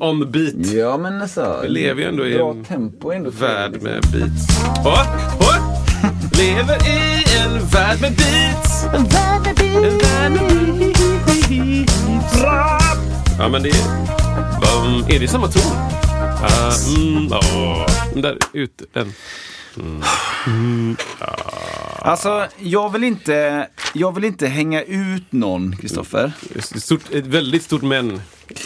On the beat. Ja, men alltså. Vi lever ju ändå i bra en tempo ändå. värld med beats. Åh, åh! Lever i en värld med beats. En värld med beats. Ja, men det är... Um, är det samma ton? Uh, mm. Den där ute, den. Alltså, jag vill inte, jag vill inte hänga ut någon, Kristoffer. Ett, väldigt stort men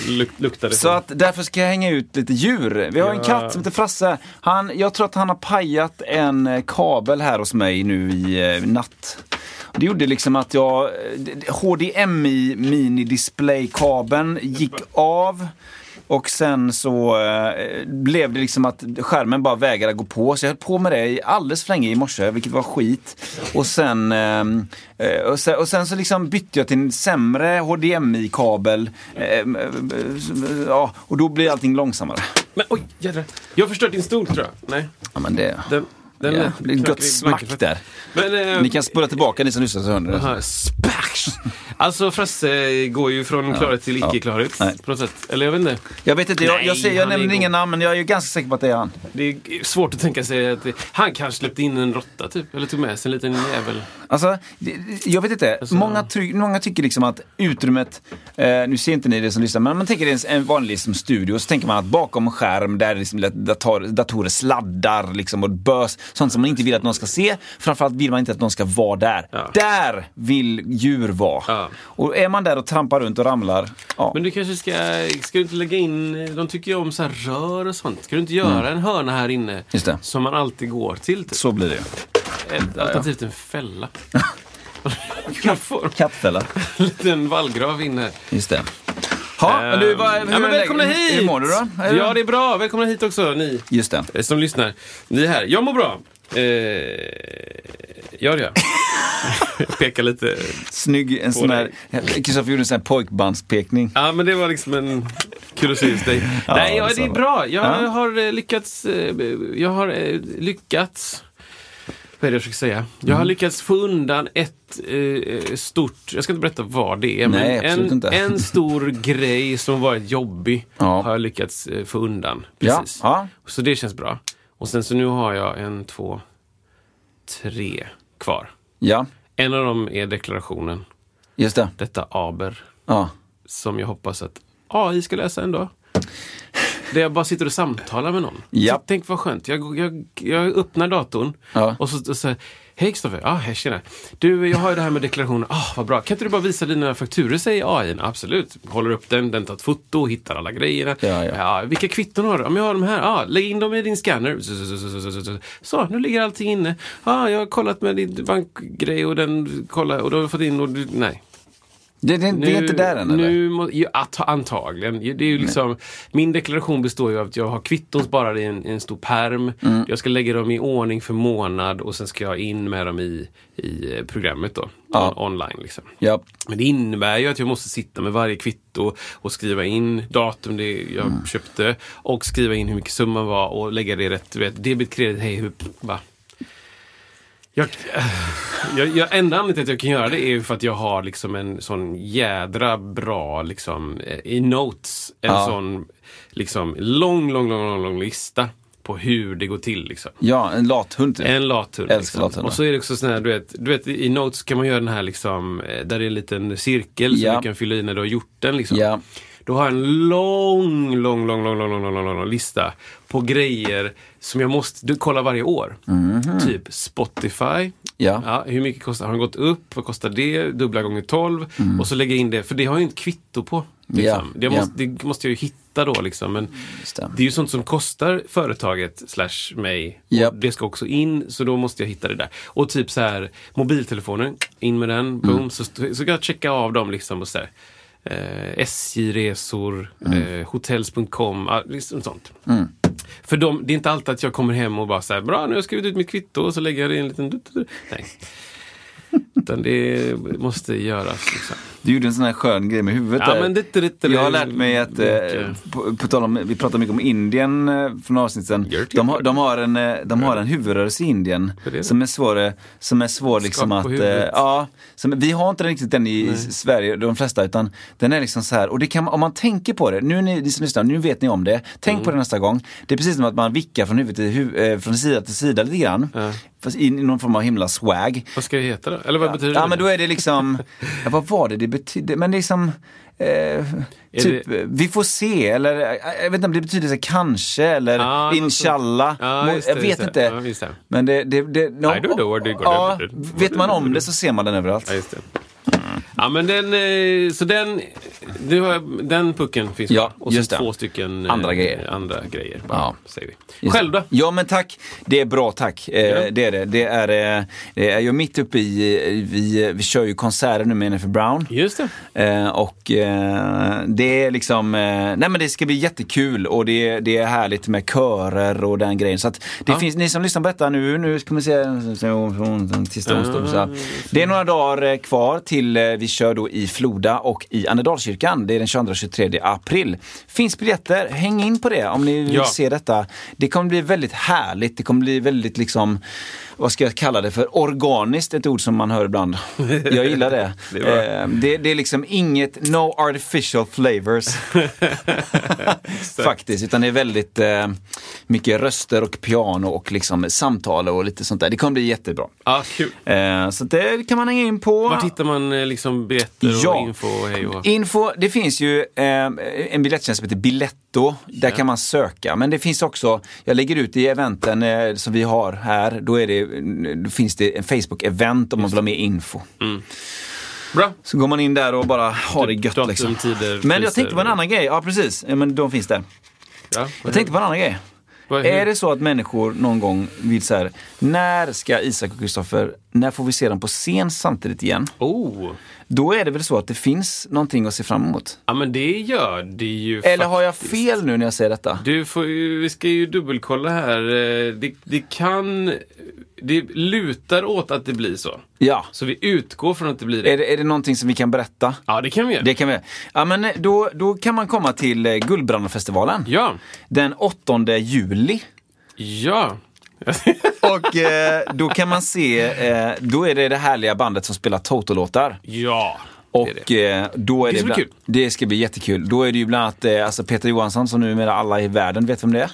luk, luktar det. Så att därför ska jag hänga ut lite djur. Vi har en Ja. katt som heter Frasse. Han, jag tror att han har pajat en eh, kabel här hos mig nu i eh, natt. Det gjorde liksom att jag, eh, HDMI mini display kabeln gick av. Och sen så eh, blev det liksom att skärmen bara vägrade gå på. Så jag höll på med det i alldeles för länge i morse, vilket var skit. Och sen, eh, eh, och sen, och sen så liksom bytte jag till en sämre HDMI-kabel. Eh, eh, ja, och då blir allting långsammare. Men oj, jädrar. Jag har förstört din stol tror jag. Nej. Ja, men det, Den, den ja, är det ett gott smack där. Men, eh, Ni kan spola tillbaka ni som lyssnar så hör ni det. Spash! Alltså Frasse går ju från klarhet till ja. icke-klarhet Nej. på något sätt. Eller jag vet inte. Jag vet inte, jag, Nej, jag, jag är nämner inga namn men jag är ju ganska säker på att det är han. Det är svårt att tänka sig att det, han kanske släppte in en råtta typ. Eller tog med sig en liten jävel. Alltså, det- jag vet inte. Alltså- många, try- många tycker liksom att utrymmet, eh, nu ser inte ni det som lyssnar, men man tänker det är en vanlig liksom, studio, så tänker man att bakom skärm där liksom dator, datorer sladdar liksom, och bös, sånt som man inte vill att någon ska se. Framförallt vill man inte att någon ska vara där. Ja. Där vill djur vara. Ja. Och är man där och trampar runt och ramlar, ja. Men du kanske ska, ska du inte lägga in, de tycker ju om så rör och sånt. Ska du inte göra en hörna här inne? Mm. Som man alltid går till. Typ? Så blir det ju. Alternativt en fälla. Kattfälla. en liten vallgrav inne. Just det. Ja, men du, vad, hur, ja, men välkomna hit! Hur mår du då? Är Ja, det är bra. Välkomna hit också, ni Just det. eh, som lyssnar. Ni är här. Jag mår bra. Eh, gör jag. Pekar lite. Snygg, en sån här, Kristoffer gjorde en sån här pojkbandspekning. Ja, men det var liksom en kul att se just dig. Ja, Nej, ja, det är bra. Jag Ja. har eh, lyckats. eh, Jag har lyckats. Vad är det jag försöker säga? Jag Mm. har lyckats få undan ett eh, stort, jag ska inte berätta vad det är, Nej, men en, en stor grej som varit jobbig Ja. har jag lyckats eh, få undan. Ja, Precis. ja. Så det känns bra. Och sen så nu har jag en, två, tre kvar. Ja, En av dem är deklarationen, just det. detta aber, Ja. som jag hoppas att AI ska läsa en dag. Där jag bara sitter och samtalar med någon. Ja. Så Tänk vad skönt. Jag, jag, jag öppnar datorn Ja. och så, och så Hej Kristoffer, ja hej tjena. Du, jag har ju det här med deklarationen. Ah, vad bra. Kan inte du bara visa dina fakturor, säger AI. Absolut. Håller upp den, den tar ett foto, hittar alla grejerna. Ja, ja. vilka kvitton har du? Ja, men jag har de här. Ah, lägg in dem i din scanner. Så, nu ligger allting inne. Ah, jag har kollat med din bankgrej och den kollar och du har fått in och du, nej. Det, det, det är inte där än eller? Nu, må, ju, att, antagligen. Det är ju liksom, min deklaration består ju av att jag har kvitton sparade i en, i en stor perm. Mm. Jag ska lägga dem i ordning för månad och sen ska jag in med dem i, i eh, programmet då. Ja. On, online liksom. Ja. Men det innebär ju att jag måste sitta med varje kvitto och skriva in datum det jag Mm. köpte och skriva in hur mycket summan var och lägga det rätt. Vet, debit, kredit, hej, hur, va. Jag, jag, jag, enda anledningen till att jag kan göra det är ju för att jag har liksom en sån jädra bra liksom eh, i notes. En Ja. sån liksom lång, lång, lång, lång, lång lista på hur det går till. Liksom. ja, en lathund. typ. En lathund. Liksom. lathundar. Och så är det också sån här, du vet, du vet, i notes kan man göra den här liksom, eh, där det är en liten cirkel som Ja. du kan fylla i när du har gjort den. Liksom. Ja. Då har jag en lång, lång, lång, lång, lång, lång, lång, lång lista på grejer som jag måste kolla varje år. Mm -hmm. Typ Spotify. Ja. ja. hur mycket kostar, har den gått upp? Vad kostar det? Dubbla gånger 12. Mm. Och så lägger jag in det, för det har jag ju inte kvitto på. Liksom. Ja. Det, måste, ja. det måste jag ju hitta då. Liksom. Men det är ju sånt som kostar företaget slash mig. Yep. Det ska också in, så då måste jag hitta det där. Och typ så här, mobiltelefonen, in med den, boom. Mm. Så, så kan jag checka av dem liksom och så där. Eh, SJ-resor, Mm. eh, hotels.com, ah, liksom sånt. För de, det är inte alltid att jag kommer hem och bara här, bra nu har jag skrivit ut mitt kvitto och så lägger jag det i en liten... Nej. Utan det måste göras liksom. Du gjorde en sån här skön grej med huvudet Ja, där. men det, det, det, jag har lärt mig att, eh, på, på tal om, vi pratar mycket om Indien eh, för några avsnitt sedan. De har, de har en, eh, de har en huvudrörelse i Indien som är svår, som är svår liksom att, huvudet. ja, som, vi har inte riktigt den i Sverige, de flesta, utan den är liksom så här, och det kan, om man tänker på det, nu ni, ni som lyssnar, nu vet ni om det, tänk Mm. på det nästa gång. Det är precis som att man vickar från huvud till från sida till sida lite grann. Ja. Fast i, i någon form av himla swag. Vad ska det heta då? Eller vad betyder Ja det? men då är det liksom, ja, vad var det det betydde? Men liksom, eh, typ, det- vi får se eller eh, jag vet inte om det betyder så kanske eller något inshallah. Just det, jag vet inte. Det. Men det, det, det no, I don't know where they got ja. Vet man om det så ser man den överallt. Ja, men den, eh, så den, du har, den pucken finns Ja, kvar. Och så två stycken eh, Andra grejer. Andra grejer bara, Ja. säger vi. Själv då? Ja men tack, det är bra tack. Eh, Ja. Det är det. Det är, eh, det är jag mitt uppe i, eh, vi, vi kör ju konserter nu med Jennifer Brown. Just det. Eh, och eh, det är liksom, eh, nej men det ska bli jättekul och det, det är härligt med körer och den grejen. Så att det Ja. finns, ni som lyssnar på detta nu, nu ska vi se, tisdag, onsdag. Det är några dagar eh, kvar till eh, vi kör då i Floda och i Annedalskyrkan. Det är den 22 och 23 april. Finns biljetter, häng in på det om ni vill Ja. se detta. Det kommer bli väldigt härligt, det kommer bli väldigt liksom, vad ska jag kalla det för, organiskt, ett ord som man hör ibland. Jag gillar det. Det är. Eh, det, det är liksom inget, no artificial flavors. Faktiskt, utan det är väldigt eh, mycket röster och piano och liksom samtal och lite sånt där. Det kommer bli jättebra. Ja, kul. Eh, så det kan man hänga in på. Vart hittar man eh, liksom biljetter och Ja. info och hej och Info, det finns ju eh, en biljettjänst som heter Biletto. Där Ja. kan man söka. Men det finns också, jag lägger ut i eventen eh, som vi har här, då, det, då finns det en Facebook-event om man vill ha mer info. Bra. Så går man in där och bara har det Typ gött datum, liksom. tider, Men jag tänkte på en annan grej, ja precis, ja, men de finns där. Ja, Jag tänkte på en annan grej. Vad- Är det så att människor någon gång vill så här, när ska Isak och Kristoffer, när får vi se dem på scen samtidigt igen? Oh. Då är det väl så att det finns någonting att se fram emot? Ja, men det gör det ju Eller har jag faktiskt. fel nu när jag säger detta? Du får ju, vi ska ju dubbelkolla här. Eh, Det, det kan... Det lutar åt att det blir så. Ja. Så vi utgår från att det blir det. Är det, är det någonting som vi kan berätta? Ja, det kan vi göra. Det kan vi. Ja, men eh, då, då kan man komma till eh, Guldbrandafestivalen. Ja. Den 8 juli. Ja. Och eh, då kan man se, eh, då är det det härliga bandet som spelar Toto-låtar. ja. Och det är det. eh, då är Det det, bland, kul. det ska bli jättekul. Då är det ju bland annat eh, alltså Peter Johansson som numera alla i världen vet vem det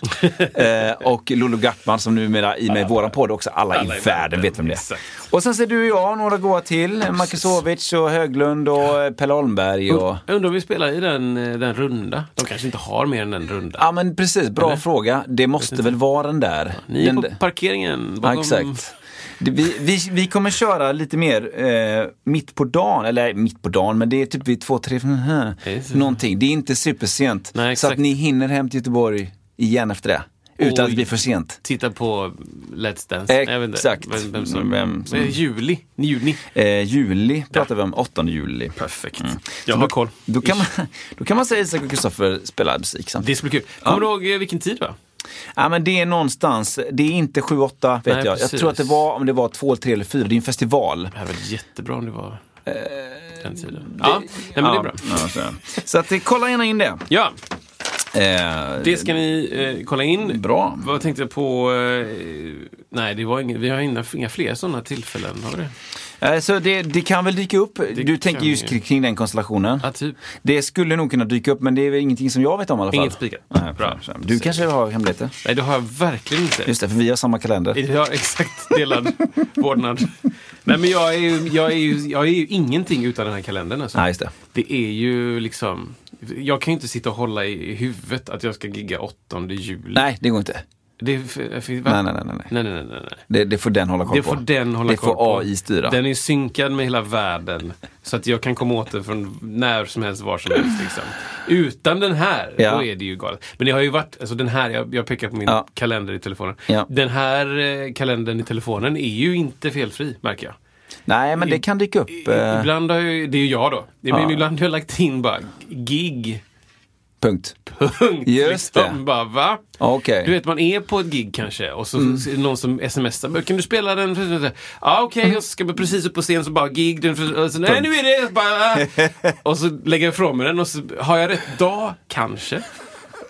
är. eh, och Lollo Gartman som numera i med våran podd också alla, Alla i världen världen, vet vem det är. exakt. Och sen ser du och jag, några goa till. Marcus Ovic och Höglund och eh, Pelle Holmberg. Och... Jag undrar om vi spelar i den, den runda. De kanske inte har mer än den runda. Ja men precis, bra Eller? fråga. Det måste väl vara den där. Ni är den på parkeringen. Ja, Bakom... exakt. Det- Vi, vi, vi kommer köra lite mer eh, mitt på dagen, eller mitt på dagen, men det är typ vid två, tre, det. någonting. Det är inte supersent. Nej, så att ni hinner hem till Göteborg igen efter det. Utan att det blir för sent. Titta på Let's Dance. Exakt. Vem, vem som... Vem som- Eh, Juli. Juni. Eh, juli pratar vi om, 8 juli. Perfekt. Mm. Jag har koll. Då kan, man, då kan man säga Isak och Kristoffer spelar musik samtidigt. Det ska bli kul. Kommer du ihåg eh, vilken tid va? Ja men det är någonstans, det är inte 7-8 vet Nej, jag. Jag tror att det var, om det var 2, 3 eller 4, det är en festival. Det här var jättebra om det var den tiden. Ja, nej, men det är bra. Ja, så, så att, eh, kolla gärna in det. Ja, Eh, det ska ni eh, kolla in. Bra. Vad tänkte jag på? Eh, nej, det var inga, vi har inga, inga fler sådana tillfällen. Har vi det? Eh, Så det, det kan väl dyka upp. du tänker just ju. kring, den konstellationen. Ja, typ. Det skulle nog kunna dyka upp men det är väl ingenting som jag vet om i alla fall. Inget spikat. Nej, Bra. bra. Du kanske har hemligheter? Nej, det har jag verkligen inte. Just det, för vi har samma kalender. Har exakt delad vårdnad. Nej, men jag är, ju, jag, är ju, jag är ju ingenting utan den här kalendern. Alltså. Nej, just det. Det är ju liksom... Jag kan ju inte sitta och hålla i huvudet att jag ska gigga 8 juli. Nej, det går inte. Det? Nej, nej, nej. nej. nej, nej, nej. Det, det får den hålla koll Det på. får den hålla det koll får AI styra. Den är synkad med hela världen. Så att jag kan komma åt den från när som helst, var som helst. Liksom. Utan den här, Ja. då är det ju galet. Men det har ju varit, alltså den här, jag, jag pekar på min Ja. kalender i telefonen. Ja. Den här eh, kalendern i telefonen är ju inte felfri, märker jag. Nej, men det kan dyka upp. Eh, Ibland har jag, det är ju jag då. Det Ja. men Ibland har jag lagt in bara gig, punkt. Punkt. Just liksom. det. Bara, va? Okej. Du vet, man är på ett gig kanske och så Mm. är det någon som smsar. "Men Kan du spela den? Ja, ah, okej. Mm. Och så ska precis upp på scen så bara gig. Den, så, Nej, nu är det... Bara, ah. och så lägger jag ifrån mig den och så har jag rätt dag, kanske.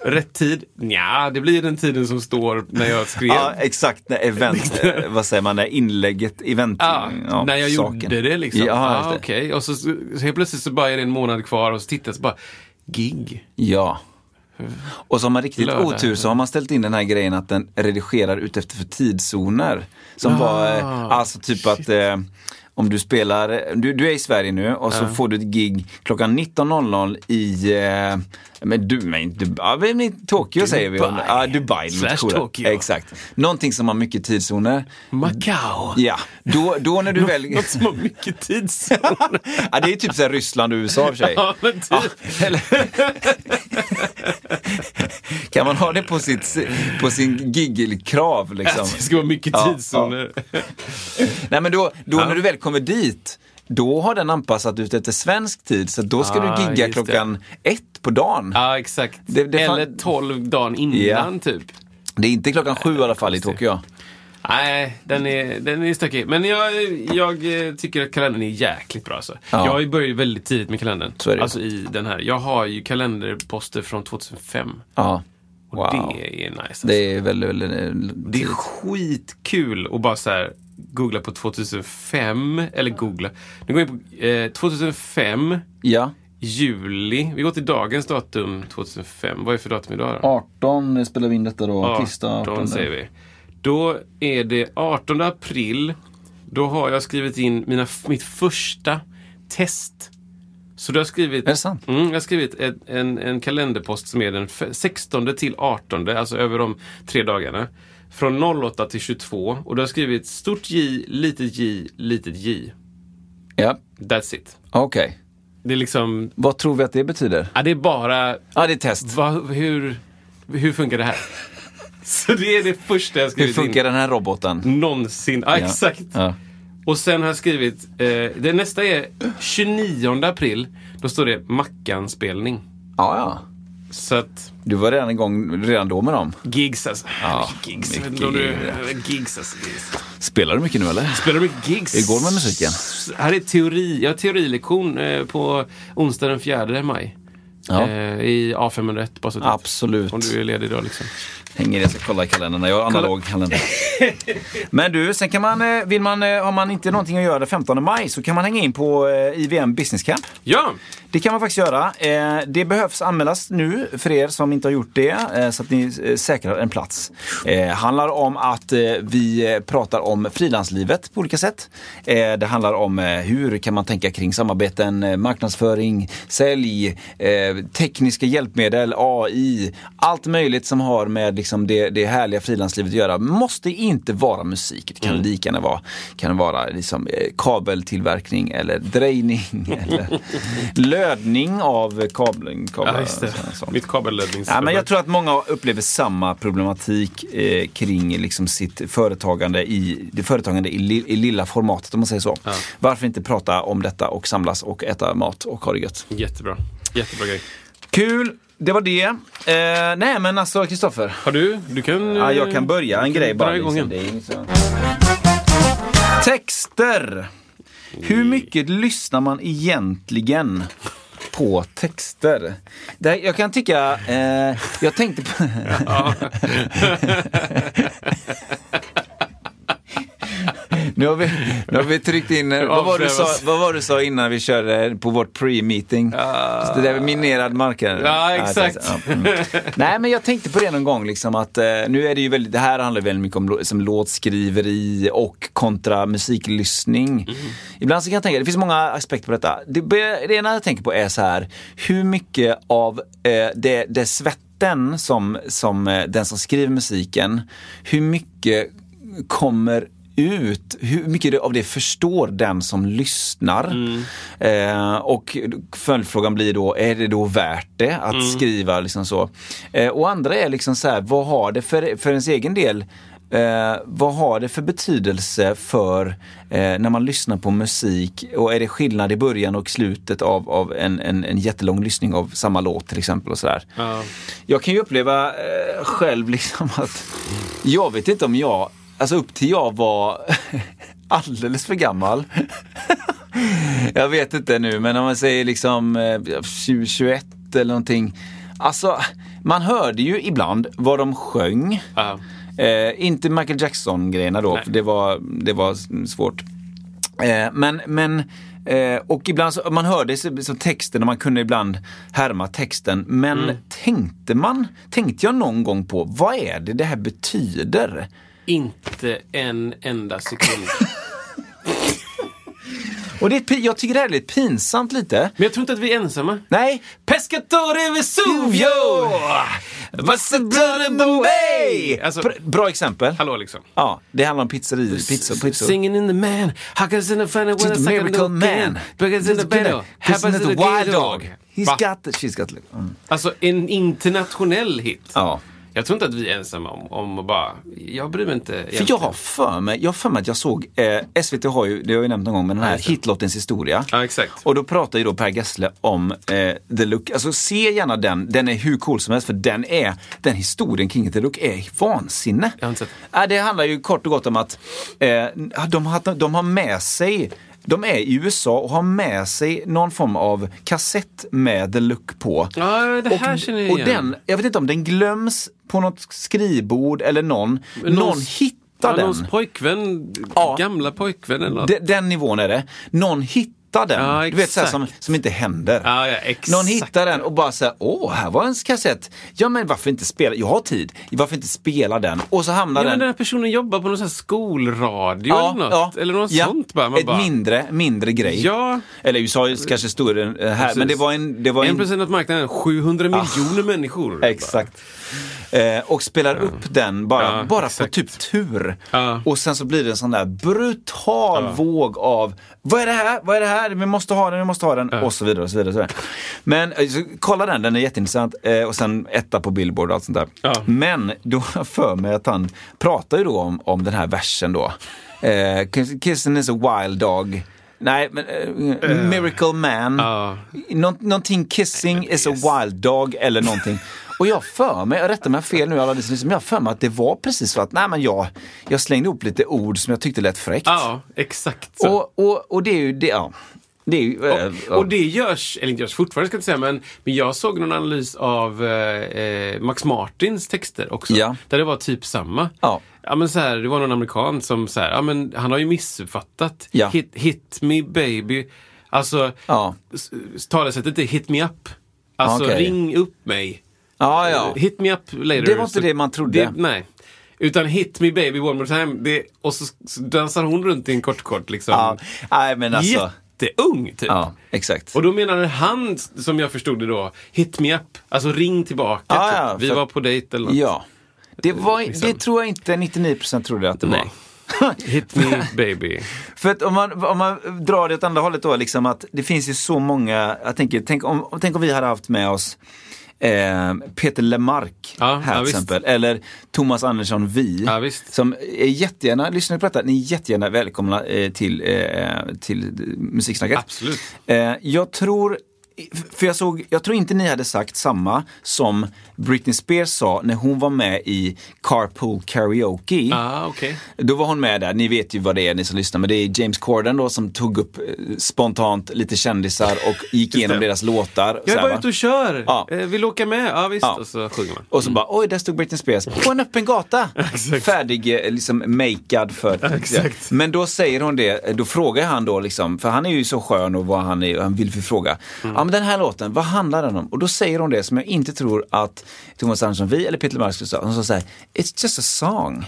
Rätt tid? Ja, det blir den tiden som står när jag skrev. Ja, exakt. När event, vad säger man, när inlägget, event, Ja, ja, när jag saken. gjorde det liksom. Ja, det. okej. Och så, så helt plötsligt så bara är det en månad kvar och så tittar jag så bara, gig. Ja. Och så har man riktigt Lördag. otur så har man ställt in den här grejen att den redigerar utefter för tidszoner. Som Ah, var, eh, alltså typ att eh, om du spelar, du, du är i Sverige nu och så får du ett gig klockan 19.00 i, eh, men du, men, du, ja, men Tokyo säger vi. Dubai. Ja, Dubai. Slash. Tokyo. Exakt. Någonting som har mycket tidszoner. Macau. Ja, då, då när du väl... Något som har mycket tid. ja, det är typ så här Ryssland och USA i och för sig. ja, men typ. Eller... kan man ha det på, sitt, på sin giggelkrav liksom? Det ska vara mycket Ja, tidszoner. Nej men då, då Ja. när du väl kommer dit, då har den anpassat ut efter svensk tid. Så då ska Ah, du gigga klockan ett på dagen. Ja, exakt. Det- det fan- Eller 12 dagen innan Ja. typ. Det är inte klockan sju i alla fall i Tokyo. Nej, den är, den är stökig. Men jag, jag eh, tycker att kalendern är jäkligt bra. Alltså. Ja. Jag börjat väldigt tidigt med kalendern. Så är det. Alltså i den här. Jag har ju kalenderposter från 2005. Ja. Och Wow. det är nice. Alltså. Det är väldigt, väldigt, väldigt Det är skitkul att bara så här googla på 2005. Eller googla. Nu går in på eh, 2005, Ja. juli. Vi går till dagens datum 2005. Vad är för datum idag då? 18 spelar vi in detta då. 18 säger vi. Då är det 18 april. Då har jag skrivit in mina, mitt första test. Så du har skrivit... Är det sant? Mm, jag har skrivit en, en, en kalenderpost som är den f- 16 till 18, alltså över de tre dagarna. Från 08 till 22. Och du har skrivit stort J, litet J, litet J. Ja, That's it. okej. Det är liksom... Vad tror vi att det betyder? Ja, det är bara... Ja, det är test. Va, hur, hur funkar det här? Så det är det första jag har Hur skrivit funkar in. den här roboten? Någonsin. Ja, exakt. Ja. Och sen har jag skrivit, eh, det nästa är 29 april. Då står det Mackan-spelning. Ja, ja. Så att, Du var redan igång redan då med dem. gigs alltså. Ja, gigs. Mycket du, gig. gigs alltså. gigs. Spelar du mycket nu eller? Spelar du mycket gigs? Hur går det med musiken? Här är teori. Jag har teorilektion eh, på onsdag den 4 maj. Ja. Eh, I A501 bara så att- Absolut. Om du är ledig då liksom. Hänger jag ska kolla i kalendern. Jag har analog kalender. Men du, sen kan man, eh, vill man, har man inte någonting att göra den 15 maj så kan man hänga in på IVM Business Camp. Ja! Det kan man faktiskt göra. Eh, Det behövs anmälas nu för er som inte har gjort det eh, så att ni eh, säkrar en plats. Eh, handlar om att vi pratar om frilanslivet på olika sätt. Det handlar om hur kan man tänka kring samarbeten, marknadsföring, sälj, tekniska hjälpmedel, AI, allt möjligt som har med liksom det, det härliga frilanslivet att göra. Måste inte vara musik, det kan lika gärna vara, kan vara liksom, kabeltillverkning eller drejning eller lödning av kabel. kabel Ja, just det. sånt. Mitt kabellödnings... Ja, men jag tror att många upplever samma problematik eh, kring liksom sitt företagande i, det företagande i, li, i lilla formatet om man säger så. Varför inte prata om detta och samlas och äta mat och ha det gött. Jättebra. Jättebra grej. Kul, det var det. Eh, nej men alltså Kristoffer. Har du? Du kan... Ja, jag kan börja en grej bara. Liksom. Texter. Hur mycket lyssnar man egentligen på texter? Det, här- jag kan tycka, eh, jag tänkte på... Nu har vi, nu har vi tryckt in, eh, vad var, du sa, vad var du sa innan vi körde på vårt pre-meeting? Så det där med minerad mark. Ja, exakt. ja, mm. Nej, men jag tänkte på det någon gång, liksom att eh, nu är det ju väldigt, det här handlar väldigt mycket om som låtskriveri och kontra musiklyssning. Mm. Ibland så kan jag tänka, det finns många aspekter på detta. Det, det ena jag tänker på är så här, hur mycket av eh, det, det svetten som, som eh, den som skriver musiken, hur mycket kommer ut, hur mycket av det förstår den som lyssnar? Eh, och följdfrågan blir då, är det då värt det att skriva liksom så? Eh, och andra är liksom så här, vad har det för, för ens egen del Eh, vad har det för betydelse för eh, när man lyssnar på musik och är det skillnad i början och slutet av, av en, en, en jättelång lyssning av samma låt till exempel och sådär. Ja. Jag kan ju uppleva eh, själv liksom att jag vet inte om jag, alltså upp till jag var alldeles för gammal. jag vet inte nu, men om man säger liksom eh, 20, 21 eller någonting. Alltså, man hörde ju ibland vad de sjöng. Ja. Eh, inte Michael Jackson-grejerna då, Nej. för det var, det var svårt. Eh, men, men eh, och ibland så, man hörde så, så texten och man kunde ibland härma texten. Men Mm. tänkte man, tänkte jag någon gång på, vad är det det här betyder? Inte en enda sekund. Och det är, jag tycker det här är lite pinsamt lite. Men jag tror inte att vi är ensamma. Nej, Pescatore Vesuvio! Vassadore Bombay! Alltså- Bra- exempel. Hallå liksom. Ja, det handlar om pizzerior. Pizza, pizzor. Singing in the man, can in the fan Just a miracle man. Because in the bed, Because happens in the the wild dog. He's Va? got it, she's got it. Mm. Alltså en internationell hit. Ja. Jag tror inte att vi är ensamma om, om att bara, jag bryr mig inte. För egentligen. jag har för mig, jag för mig att jag såg, eh, SVT har ju, det har jag ju nämnt någon gång, men den här det. hitlottens historia. Ja, exakt. Och då pratar ju då Per Gessle om eh, The Look. Alltså se gärna den, den är hur cool som helst för den är, den historien kring The Look är vansinne. Jag har inte sett Äh, det handlar ju kort och gott om att eh, de, har, de har med sig de är i USA och har med sig någon form av kassett med The Look på. Ja, det här och, känner jag och igen. den, jag vet inte om den glöms på något skrivbord eller någon, någon någons- hittar Ja, den. någons pojkvän, Ja. gamla pojkvän eller något. De, den nivån är det. Någon hittar den. Ja, du vet, så här, som, som inte händer. Ja, ja. Någon hittar den och bara säger åh, här var en kassett. Ja, men varför inte spela? Jag har tid. Varför inte spela den? Och så hamnar Ja, men den... den här personen jobbar på någon sån skolradio eller något. Eller något sånt bara. Man Ett bara mindre, mindre grej. Ja. Eller USA kanske större eh, här, Precis. men det var en... Det var En en procent av marknaden, 700 miljoner människor. Exakt. Eh, och spelar upp den bara, Ja, bara på typ tur. Ja. Och sen så blir det en sån där brutal våg av Vad är det här? Vad är det här? Vi måste ha den, vi måste ha den. Och så vidare. Och så vidare, och så vidare. Men eh, så, kolla den, den är jätteintressant. Eh, och sen etta på Billboard och allt sånt där. Ja. Men då har jag för mig att han pratar ju då om, om den här versen då. Eh, Kiss- Kissing is a wild dog. Nej, men eh, Miracle Man. Ja. Nå- någonting kissing is a wild dog eller någonting. Och jag för mig, jag rättar mig fel nu som lyssnar, men jag för mig att det var precis så att nej, men jag, jag slängde ihop lite ord som jag tyckte lät fräckt. Ja, exakt så. och, och, och det är ju det, ja. Det ju, eh, ja. Och det görs, eller inte görs fortfarande ska jag inte säga, men, men jag såg någon analys av eh, Max Martins texter också. Ja. Där det var typ samma. Ja. Ja, men så här, det var någon amerikan som så här, ja, men han har ju missuppfattat. Ja. Hit, hit me baby. Alltså, Ja. talesättet är hit me up. Alltså Okej. ring upp mig. ja, ja. Hit me up later. Det var inte Så det man trodde. Det, nej. Utan hit me baby one more time. Det, och så, så dansar hon runt i en kort kort liksom. ja. Nej, men alltså. Jätteung typ. Ja, exakt. Och då menade han, som jag förstod det då, hit me up. Alltså ring tillbaka. Ja, typ. Vi för- var på dejt eller något. Ja. Det, var, Liksom. det tror jag inte 99% trodde att det Nej. var. Hit me baby. För att om man, om man drar det åt andra hållet då, liksom att det finns ju så många, jag tänker, tänk om, tänk om vi hade haft med oss eh, Peter Lemark Ja, här ja, till visst. exempel, eller Thomas Andersson Vi. Ja. Som är jättegärna, lyssnar ni på detta, ni är jättegärna välkomna eh, till, eh, till Musiksnacket. Absolut. Eh, jag tror, för jag såg, jag tror inte ni hade sagt samma som Britney Spears sa när hon var med i Carpool Karaoke. Ah, okej. Då var hon med där, ni vet ju vad det är ni som lyssnar, men det är James Corden då som tog upp eh, spontant lite kändisar och gick igenom deras låtar. Jag är bara ute och kör. Ja. Eh, vill du åka med? Ja, visst. Ja. Och så sjunger man. Och så bara, oj, där stod Britney Spears på en öppen gata. Färdig, eh, liksom makead för... Exakt. Men då säger hon det, då frågar han då liksom, för han är ju så skön och vad han är, han vill förfråga. Mm. Ja men den här låten, vad handlar den om? Och då säger hon det som jag inte tror att Thomas Andersson Vi eller Peter Mark skulle säga. Hon sa såhär, it's just a song.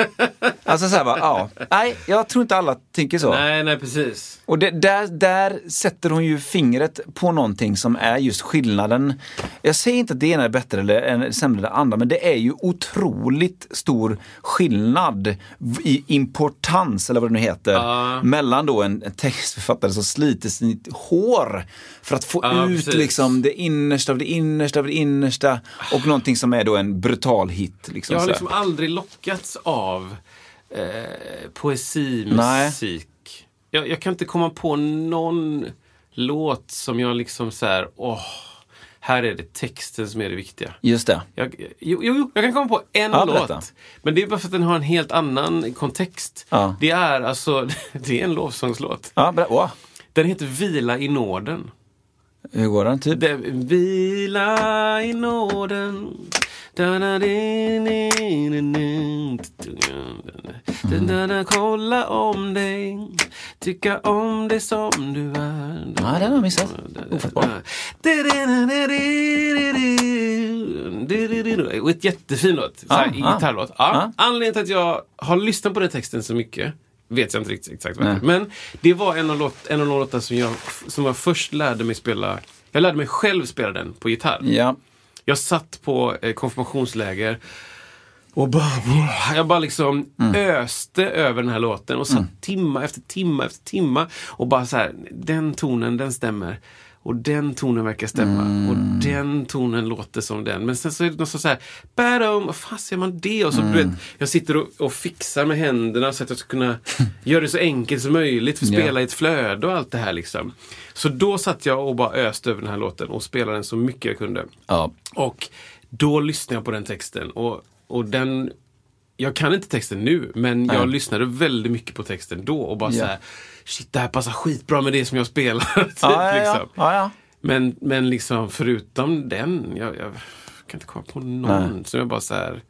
alltså såhär bara, ja. Nej, jag tror inte alla tänker så. Nej, nej, precis. Och det, där, där sätter hon ju fingret på någonting som är just skillnaden. Jag säger inte att det ena är bättre eller eller sämre än det andra, men det är ju otroligt stor skillnad i importans, eller vad det nu heter, Ja. mellan då en, en textförfattare som sliter sitt hår för att få Ja, ut precis. liksom det innersta av det innersta av det innersta och någonting som är då en brutal hit. Liksom, Jag har liksom aldrig lockats av eh, poesi, musik. Jag, jag kan inte komma på någon låt som jag liksom så här, åh, här är det texten som är det viktiga. Just det. Jag, jo, jo, jag kan komma på en Ja, berätta. låt. Men det är bara för att den har en helt annan kontext. Ja. Det är alltså, det är en lovsångslåt. Ja, bra. Den heter Vila i nåden. Hur går den? Typ? Det, vila i nåden. Kolla om dig. Tycka om dig som du är. Ja, den har jag missat. Ofattbart. Och ett jättefin låt. Gitarrlåt. Ja. Anledningen till att jag har lyssnat på den texten så mycket vet jag inte riktigt exakt. Nej. Men det var en av, låt, en av de låtar som jag, som jag först lärde mig spela. Jag lärde mig själv spela den på gitarr. Ja. Jag satt på eh, konfirmationsläger och bara, jag bara liksom Mm. öste över den här låten och satt timma efter timma efter timma och bara så här, den tonen, den stämmer. Och den tonen verkar stämma. Mm. Och den tonen låter som den. Men sen så är det något så här, badum, vad fan ser man det? Och så, du Mm. vet, jag sitter och, och fixar med händerna så att jag ska kunna göra det så enkelt som möjligt för spela i ett flöde och allt det här liksom. Så då satt jag och bara öste över den här låten och spelade den så mycket jag kunde. Ja. Och då lyssnade jag på den texten. Och, och den, jag kan inte texten nu, men jag Nej. lyssnade väldigt mycket på texten då och bara Ja. så här, shit det här passar skitbra med det som jag spelar. typ, Ja, liksom. ja. Men, men liksom förutom den, jag, jag kan inte komma på någon som jag bara så här,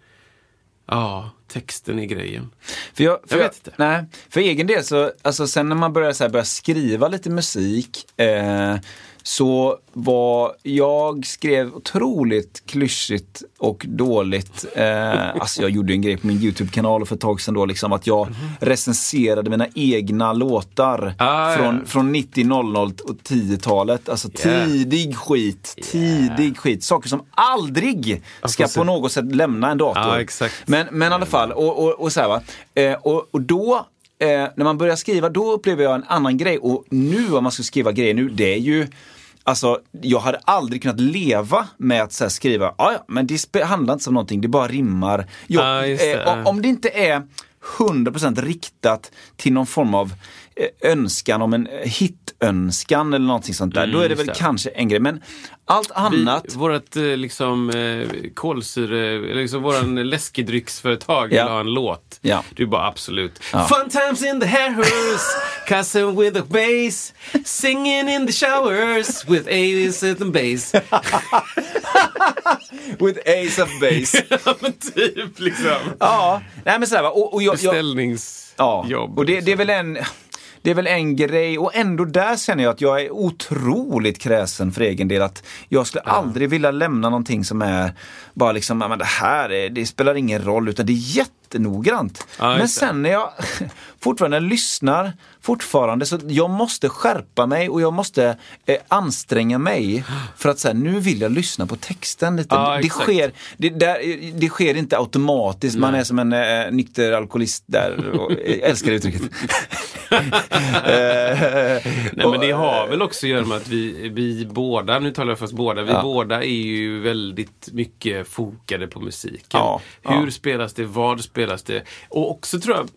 ja, texten är grejen. För jag, för Jag vet inte. Nej, för egen del så, alltså sen när man började så här, börja skriva lite musik eh, så var, jag skrev otroligt klyschigt och dåligt. Eh, alltså jag gjorde en grej på min YouTube-kanal för ett tag sedan då, liksom att jag recenserade mina egna låtar. Ah, ja. från, från 90, 00 och 10-talet. Alltså Yeah. tidig skit, tidig skit. Saker som aldrig ska på något sätt lämna en dator. Ja, exakt. Men, men i alla fall, och, och, och så här, va. Eh, och, och då, eh, när man börjar skriva, då upplever jag en annan grej. Och nu om man ska skriva grejer nu, det är ju Alltså, jag hade aldrig kunnat leva med att så skriva, "Ja, ja, men det handlar inte om någonting, det bara rimmar. Jag, Ja, just det. eh, om- det inte är 100% riktat till någon form av eh, önskan om en eh, hitönskan eller någonting sånt där, Mm, då är det väl det. kanske en grej. Men allt annat, Vi, vårat eh, liksom eh, kolsyre, liksom våran läskedrycksföretag Ja. vill ha en låt. Ja. Du bara absolut. Ja. Fun times in the hairhurst, cousin with a bass, singing in the showers with Avis and bass. with ace of base. ja men typ liksom. ja, nej men sådär va. Och, och jag, Beställningsjobb. Ja, och det, det är väl en det är väl en grej och ändå där känner jag att jag är otroligt kräsen för egen del. Att jag skulle aldrig vilja lämna någonting som är bara liksom, "Ja, men det här är, det spelar ingen roll utan det är jättenoggrant. Ja, men sen när jag fortfarande lyssnar, fortfarande, så jag måste skärpa mig och jag måste eh, anstränga mig för att säga nu vill jag lyssna på texten lite. Ja, det, sker, det, där, det sker inte automatiskt, man är som en eh, nykter alkoholist där. Och, jag älskar det uttrycket. Nej men det har väl också att göra med att vi, vi båda, nu talar jag för oss båda, vi Ja. båda är ju väldigt mycket fokade på musiken. Ja, Hur spelas det, vad spelas det? Och också tror jag,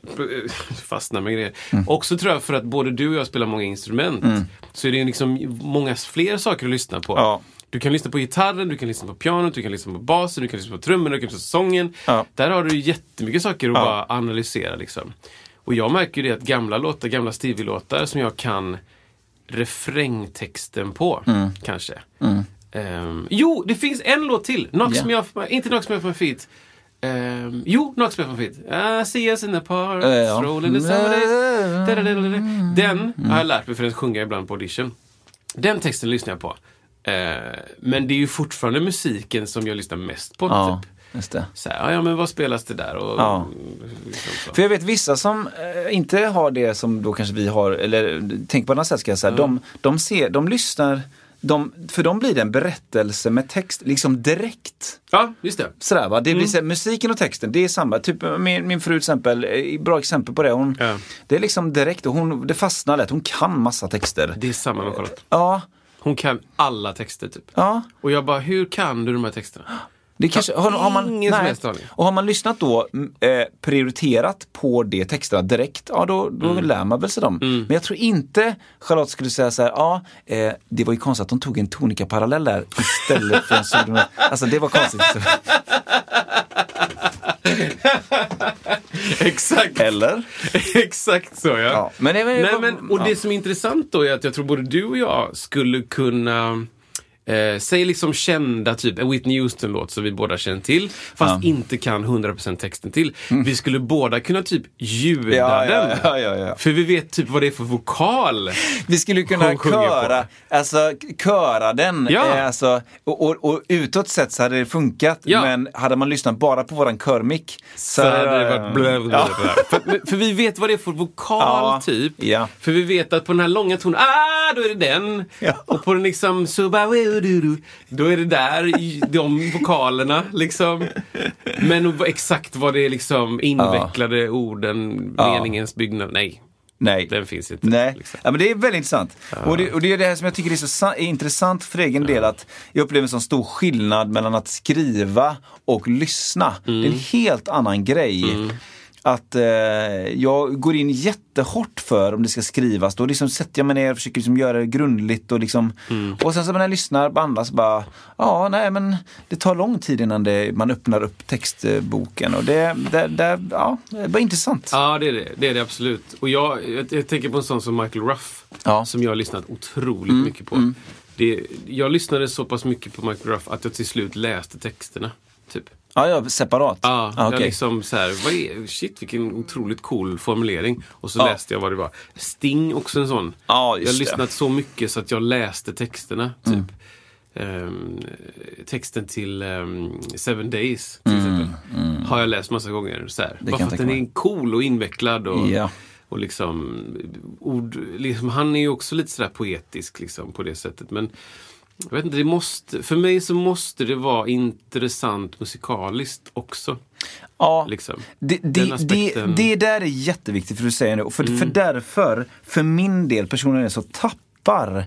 fastnar med grejer, Mm. också tror jag för att både du och jag spelar många instrument så är det liksom många fler saker att lyssna på. Ja. Du kan lyssna på gitarren, du kan lyssna på pianot, du kan lyssna på basen, du kan lyssna på trummorna, du kan lyssna på sången. Ja. Där har du jättemycket saker att Ja. bara analysera. Liksom. Och jag märker ju det att gamla låtar, gamla Stevie-låtar som jag kan refrängtexten på, Mm. kanske. Ehm, jo, det finns en låt till. Knocks Ja. me off my, inte Knocks me off my feet. Ehm, jo, me off my feet. I see us in the park, Eh, ja. rolling the summer days. Da-da-da-da-da. Den har jag lärt mig för att sjunga ibland på audition. Den texten lyssnar jag på. Eh, men det är ju fortfarande musiken som jag lyssnar mest på. Ja, Typ. just det. Så här, ja, men vad spelas det där? Och, Ja. liksom. För jag vet vissa som eh, inte har det som då kanske vi har, eller tänk på ett annat sätt ska jag säga. De, de, ser, de lyssnar, de, för dem blir det en berättelse med text, liksom direkt. Ja, just det. Sådär, va? Det Mm. blir så, musiken och texten, det är samma. Typ min, min fru till exempel, eh, bra exempel på det. Hon, Ja. Det är liksom direkt och hon, det fastnar lätt. Hon kan massa texter. Det är samma med Charlotte. Ja, Hon kan alla texter typ. ja. Och jag bara, hur kan du de här texterna? Det kanske, har, har man, ingen nej. Och har man lyssnat då, mm, eh, prioriterat på de texterna direkt, ja då, då Mm. lär man väl sig dem. Men jag tror inte Charlotte skulle säga så här, ja, eh, det var ju konstigt att de tog en tonika-parallell där istället för en sol. Alltså det var konstigt. Exakt. Eller? Exakt så ja. Ja, men det, Nej, men, och det som är intressant då är att jag tror både du och jag skulle kunna Eh, säg liksom kända, typ en Whitney Houston-låt som vi båda känner till, fast inte kan 100% texten till. Vi skulle båda kunna typ ljuda Mm. Ja, ja, den. ja, ja, ja. För vi vet typ vad det är för vokal. Vi skulle kunna köra, alltså köra den. Ja. Eh, alltså, och, och, och utåt sett så hade det funkat. Ja. Men hade man lyssnat bara på våran körmick Så hade det varit blö, Ja. blö. För, för vi vet vad det är för vokal Ja, typ. ja. För vi vet att på den här långa tonen, ah, då är det den. Ja. Och på den liksom, då är det där, i de vokalerna liksom. Men exakt vad det är liksom invecklade orden, Ja. meningens byggnad, nej. Nej. Den finns inte. Nej, Liksom. ja, men det är väldigt intressant. Och, det, och det är det här som jag tycker är så är intressant för egen del att jag upplever en så stor skillnad mellan att skriva och lyssna. Det är en helt annan grej. Att eh, jag går in jättehårt för om det ska skrivas. Då liksom sätter jag mig ner och försöker liksom göra det grundligt. Och, liksom, och sen så när jag lyssnar på andra så bara, ja nej men det tar lång tid innan det, man öppnar upp textboken. Och det, det, det, ja, det var intressant. Ja, det är det. Det är det absolut. Och jag, jag, jag tänker på en sån som Michael Ruff. Ja. Som jag har lyssnat otroligt mycket på. Det, jag lyssnade så pass mycket på Michael Ruff att jag till slut läste texterna. Typ. Ja, ja separat. Ja, Ah, jag okej. liksom så här, vad är, shit vilken otroligt cool formulering. Och så Ja. läste jag vad det var. Sting också en sån. Ja, jag har lyssnat så mycket så att jag läste texterna. Typ. Ehm, texten till ehm, Seven Days till exempel. Har jag läst massa gånger. Så här. Bara för att den är cool och invecklad. Och, Ja. och liksom, ord, liksom, han är ju också lite sådär poetisk liksom, på det sättet. Men jag vet inte, det måste, för mig så måste det vara intressant musikaliskt också. Ja, Liksom. det, det, det. Mm. det där är jätteviktigt för du säger nu. För, för därför, för min del personligen så tappar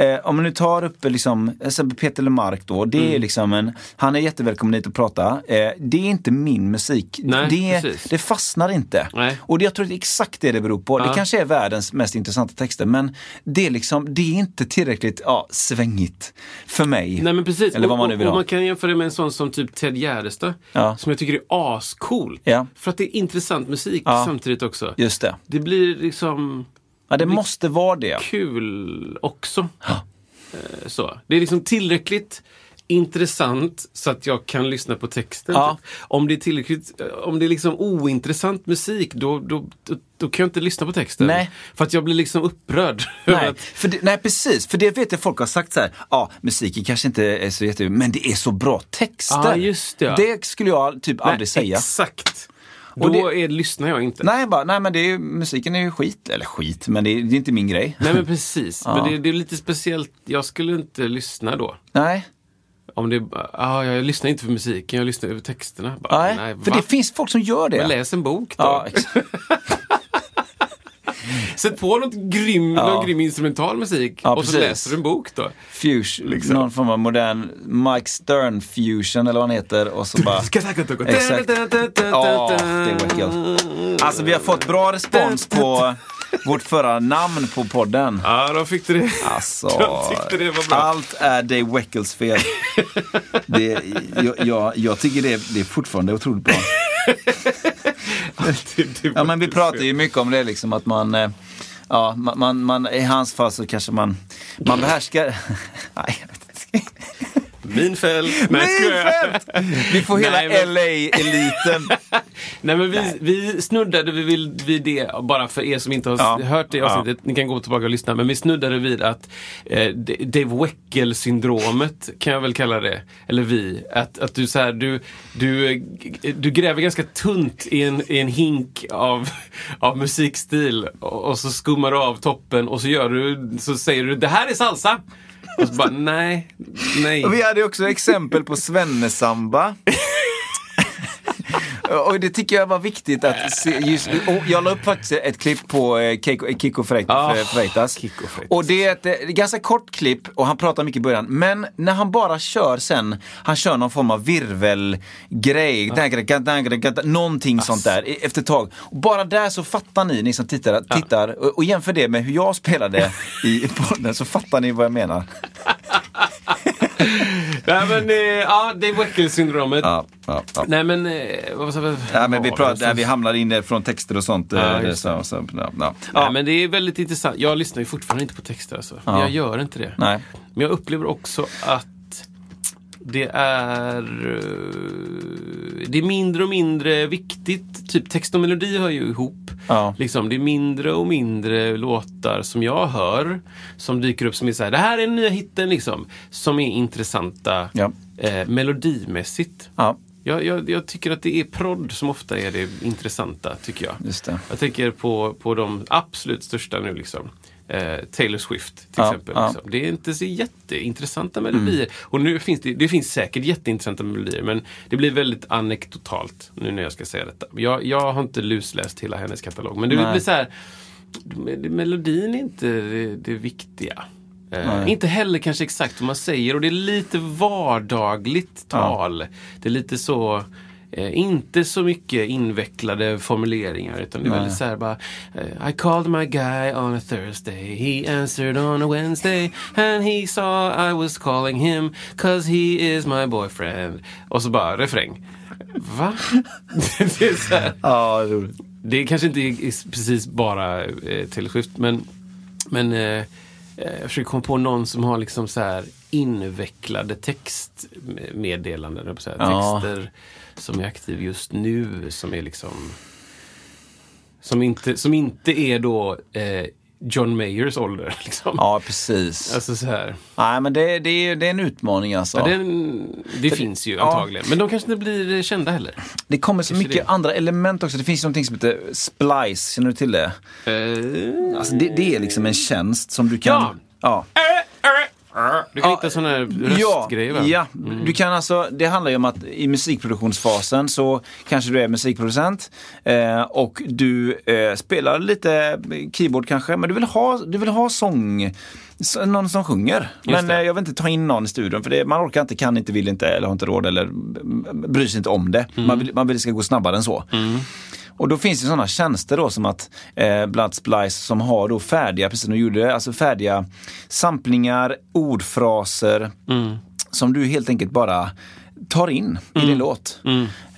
Eh, om man nu tar upp liksom, exempel Peter Lemark då, det Mm. är liksom en, han är jättevälkommen hit och prata. Eh, det är inte min musik. Nej, det, det fastnar inte. Nej. Och det, jag tror att det är exakt det det beror på. Det Ja. kanske är världens mest intressanta texter men det är liksom, det är inte tillräckligt ja, svängigt för mig. Nej men precis. Eller vad man nu vill och, och ha. man kan jämföra det med en sån som typ Ted Gärdestad. Ja. Som jag tycker är ascool. Ja. För att det är intressant musik samtidigt också. Just det. Det blir liksom Ja, det måste vara det. kul också. Eh, Så. Det är liksom tillräckligt intressant så att jag kan lyssna på texten. Ja. typ. Om det är tillräckligt, eh, om det är liksom ointressant musik då, då, då, då kan jag inte lyssna på texten. Nej. För att jag blir liksom upprörd. Nej, för det, nej, precis. För det vet jag folk har sagt så här, ja, musiken kanske inte är så jätte, men det är så bra texter. Ja, just det. Det skulle jag typ aldrig Nej, säga. Exakt. Och Då det- är, lyssnar jag inte. Nej, bara, nej men det är, musiken är ju skit. Eller skit, men det är, det är inte min grej. Nej men precis. Ja. Men det, det är lite speciellt. Jag skulle inte lyssna då. Nej, Om det ah, jag lyssnar inte för musiken, jag lyssnar över texterna. Bara, nej, för va? det finns folk som gör det. Men läs en bok då. ja, Sätt på något grym, Ja. någon grym instrumental musik Ja, och så precis. läser du en bok då. fusion, Liksom. någon form av modern Mike Stern fusion eller vad han heter. Och så bara... Exakt. Ja, det är. Alltså vi har fått bra respons på vårt förra namn på podden. Ja, de fick det. Alltså, De tyckte det var bra. allt är Dave Weckels fel. Det, jag, jag, jag tycker det, det är fortfarande otroligt bra. Det- det Ja, men vi pratar ju mycket om det liksom att man, eh, ja, man, man, man i hans fall så kanske man, man behärskar, nej, jag vet inte. Minfält. Nej. Minfält! Vi får hela Nej, men- LA-eliten. Nej men vi, vi snuddade vid, vid det, bara för er som inte har Ja. hört det avsnittet, ni kan gå tillbaka och lyssna, men vi snuddade vid att eh, Dave Weckel-syndromet, kan jag väl kalla det, eller vi, att, att du, så här, du, du, eh, du gräver ganska tunt i en, i en hink av, av musikstil och, och så skummar du av toppen och så, gör du, så säger du det här är salsa! Och så bara nej, nej. Och vi hade också exempel på svennesamba. Och det tycker jag var viktigt att se. Just, jag la upp faktiskt ett klipp på eh, Kiko, Kiko Freitas. Freitas. Och det är ett eh, ganska kort klipp och han pratar mycket i början. Men när han bara kör sen, han kör någon form av virvelgrej. Ah. Någonting sånt där efter ett tag. Och bara där så fattar ni, ni som tittar, tittar och, och jämför det med hur jag spelade i podden så fattar ni vad jag menar. Nej men, eh, ja, Dave Weckel-syndromet. Ja, ja, ja. Nej men, eh, vad vi? Ja, men vi, pratar, det- vi hamnar in från texter och sånt. Ja, eh, så, så, ja, ja. Nej, men det är väldigt intressant. Jag lyssnar ju fortfarande inte på texter alltså. Ja. Jag gör inte det. Nej. Men jag upplever också att det är eh, Det är mindre och mindre viktigt. Typ text och melodi hör ju ihop. Ja. Liksom, det är mindre och mindre låtar som jag hör som dyker upp som är så här, det här är den nya hitten liksom. Som är intressanta Ja. eh, melodimässigt. Ja, Jag, jag, jag tycker att det är prodd som ofta är det intressanta, tycker jag. just det. Jag tänker på, på de absolut största nu liksom. Eh, Taylor Swift till Ja, exempel. ja. Mm. Liksom. Det är inte så jätteintressanta melodier. Och nu finns det, det finns säkert jätteintressanta melodier men det blir väldigt anekdotalt nu när jag ska säga detta. Jag, jag har inte lusläst hela hennes katalog men det Nej. blir så här me- Melodin är inte det, det viktiga. Eh, inte heller kanske exakt vad man säger och det är lite vardagligt tal. Det är lite så Eh, inte så mycket invecklade formuleringar utan det är Nej. väldigt så här bara eh, I called my guy on a Thursday He answered on a Wednesday And he saw I was calling him Cause he is my boyfriend Och så bara refräng. Va? det, är så här, Ja, det är kanske inte är precis bara eh, Taylor Swift men, men eh, eh, jag försöker komma på någon som har liksom så här invecklade textmeddelanden, att säga. Ja. texter som är aktiv just nu som är liksom som inte, som inte är då eh, John Mayers ålder. Liksom. Ja, precis. Alltså så här. Nej, men det, det, är, det är en utmaning alltså. Ja, det, det finns ju ja. antagligen. Men de kanske inte blir kända heller. Det kommer så Kanske mycket det. andra element också. Det finns någonting som heter Splice, känner du till det? Eh, Alltså, det, det är liksom en tjänst som du kan... Ja. ja. Du kan Ja, hitta sådana här Ja, röstgrejer va? ja. Du kan alltså, det handlar ju om att i musikproduktionsfasen så kanske du är musikproducent eh, och du eh, spelar lite keyboard kanske, men du vill ha, du vill ha sång, någon som sjunger. Men det. eh, jag vill inte ta in någon i studion för det, man orkar inte, kan inte, vill inte eller har inte råd eller mm, bryr sig inte om det. Mm. Man, vill, man vill det ska gå snabbare än så. Och då finns det sådana tjänster då som att eh, Blood Splice som har då färdiga, precis som du gjorde, alltså färdiga samplingar, ordfraser som du helt enkelt bara tar in i din låt.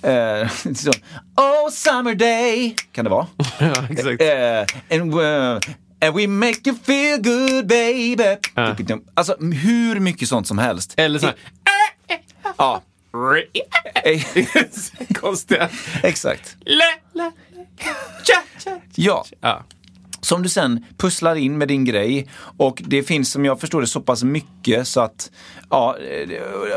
Eh, så, oh summer day kan det vara. ja, exakt. Eh, and, uh, and we make you feel good baby. Ja. Alltså hur mycket sånt som helst. Eller så här. Ja, eh, Konstiga. exakt. Ja, Ja. som du sen pusslar in med din grej. Och det finns som jag förstår det så pass mycket så att, ja,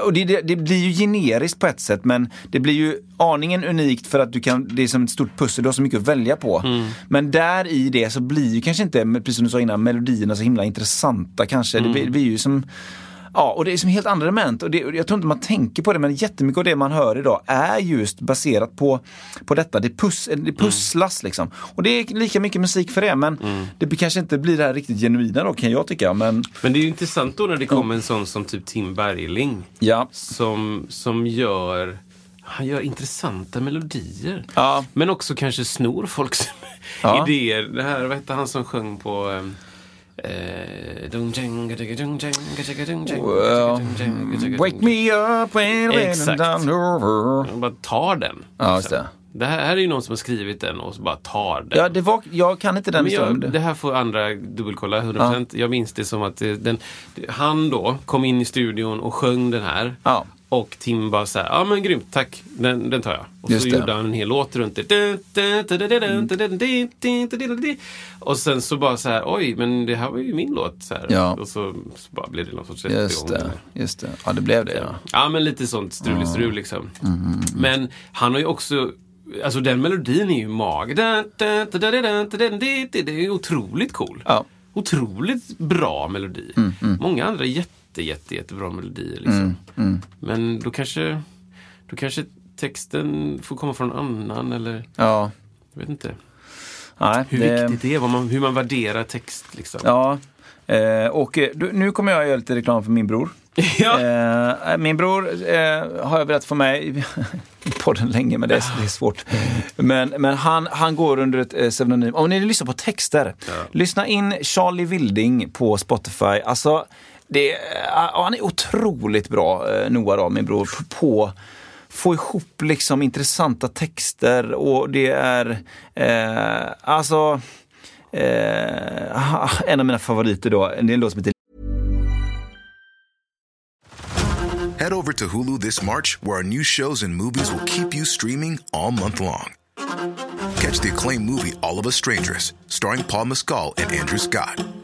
och det, det, det blir ju generiskt på ett sätt men det blir ju aningen unikt för att du kan, det är som ett stort pussel, du har så mycket att välja på. Men där i det så blir ju kanske inte, precis som du sa innan, melodierna så himla intressanta kanske. Det, blir, det blir ju som Ja, och det är som helt andra element. Och det, och jag tror inte man tänker på det, men jättemycket av det man hör idag är just baserat på, på detta. Det, pus, det pusslas liksom. Och det är lika mycket musik för det, men det kanske inte blir det här riktigt genuina då, kan jag tycka. Men Men det är ju intressant då när det kommer en sån som typ Tim Bergling. ja, Som, som gör han gör intressanta melodier. Ja. Men också kanske snor folks Ja. idéer. Det här, vad hette han som sjöng på... ehm, Wake me up when. I'm over. jang. Bara tar den. Ja, just det. Det här, här är ju någon som har skrivit den och bara tar den. Ja, det var, jag kan inte den jag, det här får andra dubbelkolla 100%. Jag minns det som att den, han då kom in i studion och sjöng den här. Ja. Och Tim bara så här, ja ah, men grymt, tack, den, den tar jag. Och Just så det. gjorde han en hel låt runt det. Och sen så bara så här, oj, men det här var ju min låt. Så ja. Och så, så, bara blev det någon sorts Just det. Just det, ja det blev det. Ja, ja men lite sånt strulistrul liksom. mm. liksom. Mm, mm, men han har ju också Alltså den melodin är ju mag. Det är otroligt cool. Ja. Otroligt bra melodi. Mm, mm. Många andra jätte jätte, jättebra melodier. Liksom. Men då kanske, då kanske texten får komma från någon annan eller Ja. jag vet inte. Nej, Hur det, viktigt det är, man, hur man värderar text. Liksom. Ja. Eh, och eh, du, nu kommer jag göra lite reklam för min bror. Ja. Eh, min bror eh, har jag velat få med i podden länge, men det är, det är svårt. Men, men han, han går under ett eh, pseudonym. Om ni lyssnar på texter, lyssna in Charlie Wilding på Spotify. Alltså, det, ja, eh, han är otroligt bra, eh, Noah då, min bror, på få ihop liksom intressanta texter och det är eh, alltså eh, en av mina favoriter då, det är en låt som heter Head over to Hulu this March, where our new shows and movies will keep you streaming all month long. Catch the acclaimed movie All of Us Strangers, starring Paul Mescal and Andrew Scott.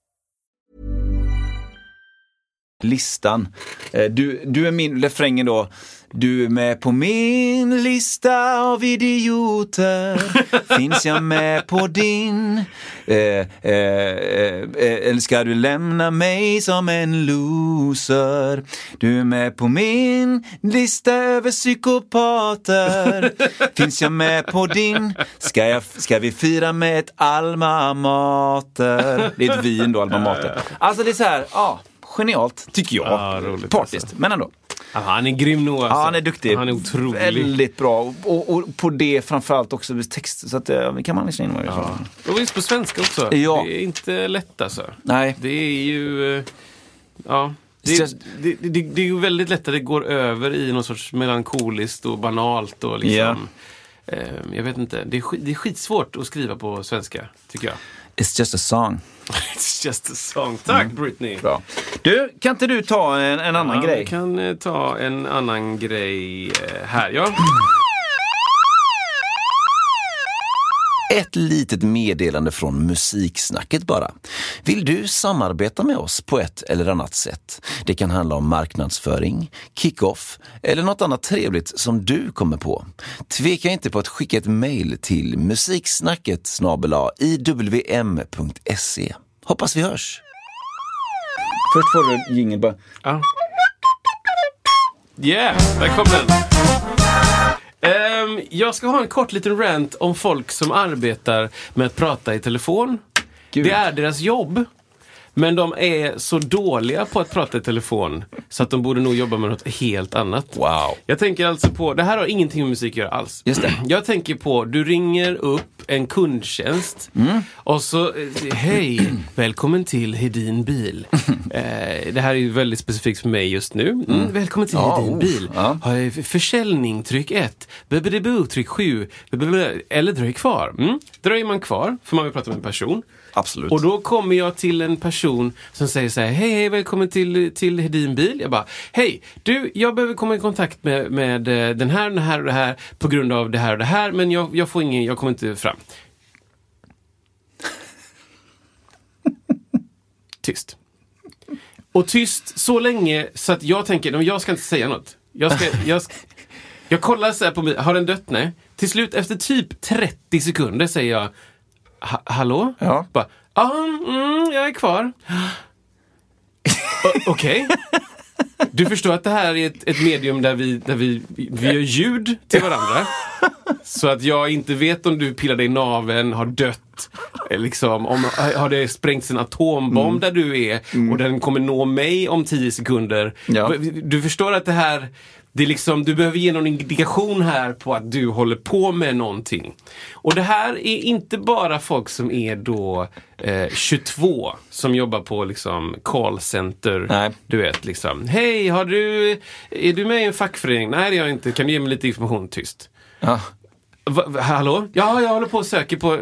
listan. Eh, Du, du är min, refrängen då. Du är med på min lista av idioter. Finns jag med på din? Eh, eh, eh, eller ska du lämna mig som en loser? Du är med på min lista över psykopater. Finns jag med på din? Ska, jag, ska vi fira med ett alma mater? Det är ett vin då, alma mater. Alltså det är så här, ja. Genialt, tycker jag. Ja, roligt Partiskt, alltså. men ändå. Ja, han är grym nog alltså. Ja, han är duktig. Han är otrolig. Väldigt bra. Och, och på det framförallt också med text. Så att, eh, det kan man lyssna in på. Ja. Och visst på svenska också. Ja. Det är inte lätt alltså. Nej. Det är ju... eh, Ja. Det, Just- det, det, det är ju väldigt lätt att det går över i någon sorts melankoliskt och banalt och liksom... eh, jag vet inte. Det är, det är skitsvårt att skriva på svenska, tycker jag. It's just a song. It's just a song. Tack Britney! Bra. Du, kan inte du ta en, en annan Ja, grej? Vi kan eh, ta en annan grej eh, här. Ja. Ett litet meddelande från Musiksnacket bara. Vill du samarbeta med oss på ett eller annat sätt? Det kan handla om marknadsföring, kick-off eller något annat trevligt som du kommer på. Tveka inte på att skicka ett mejl till musiksnacket iwm.se. Hoppas vi hörs! Först får du jingel bara. Ja. Yeah, där kom den. Ehm, jag ska ha en kort liten rant om folk som arbetar med att prata i telefon. Gud. Det är deras jobb. Men de är så dåliga på att prata i telefon så att de borde nog jobba med något helt annat. Wow. Jag tänker alltså på, det här har ingenting med musik att göra alls. Just det. Jag tänker på, du ringer upp en kundtjänst Mm. och så, eh, hej, välkommen till Hedin bil. eh, det här är ju väldigt specifikt för mig just nu. Mm, Välkommen till Ja, Hedin oh, bil. ja. Försäljning, tryck 1. Tryck 7. Eller dröj kvar. Mm. Dröjer man kvar, för man vill prata med en person. Absolut. Och då kommer jag till en person som säger så här, hej, hej, välkommen till, till Hedin bil. Jag bara, hej, du, jag behöver komma i kontakt med, med eh, den här, den här och det här på grund av det här och det här, men jag, jag får ingen, jag kommer inte fram. Tyst. Och tyst så länge så att jag tänker, "Nej, jag ska inte säga något. Jag, ska, jag, ska, jag kollar så här på mig, har den dött? Nej. Till slut efter typ 30 sekunder säger jag, "Ha- hallå? Ja. Bara, Ja, mm, jag är kvar. Okej. Du förstår att det här är ett, ett medium där vi, där vi, vi gör ljud till varandra. Så att jag inte vet om du pillar dig i naveln, har dött. eh, Liksom, om, har det sprängts en atombomb Mm. där du är och den kommer nå mig om 10 sekunder. Ja. Du förstår att det här, det är liksom, du behöver ge någon indikation här på att du håller på med någonting. Och det här är inte bara folk som är då eh, 22 som jobbar på liksom callcenter. Nej. Du vet liksom, hej, har du, är du med i en fackförening? Nej, det är jag inte. Kan du ge mig lite information tyst? Ja. Va, hallå? Ja, jag håller på och söker på...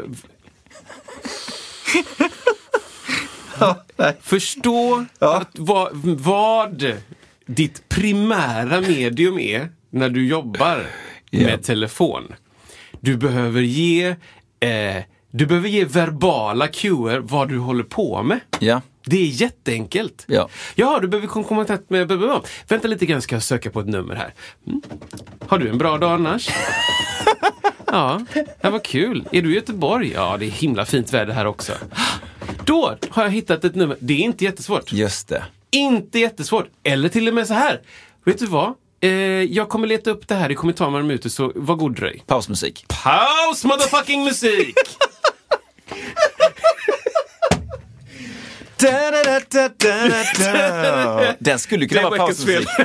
Förstå att vad, vad ditt primära medium är när du jobbar Ja. med telefon. Du behöver ge eh, du behöver ge verbala cuer vad du håller på med. Ja. Det är jätteenkelt. Ja. ja, du behöver komma i kontakt med... blablabla. Vänta lite grann ska jag söka på ett nummer här. Mm. Har du en bra dag annars? ja, det var kul. Är du i Göteborg? Ja, det är himla fint väder här också. Då har jag hittat ett nummer. Det är inte jättesvårt. Just det. Inte jättesvårt. Eller till och med så här. Vet du vad? Eh, jag kommer leta upp det här. Det kommer ta några minuter, så var god dröj. Pausmusik. Paus motherfucking musik! Den skulle kunna Det vara pausmusik.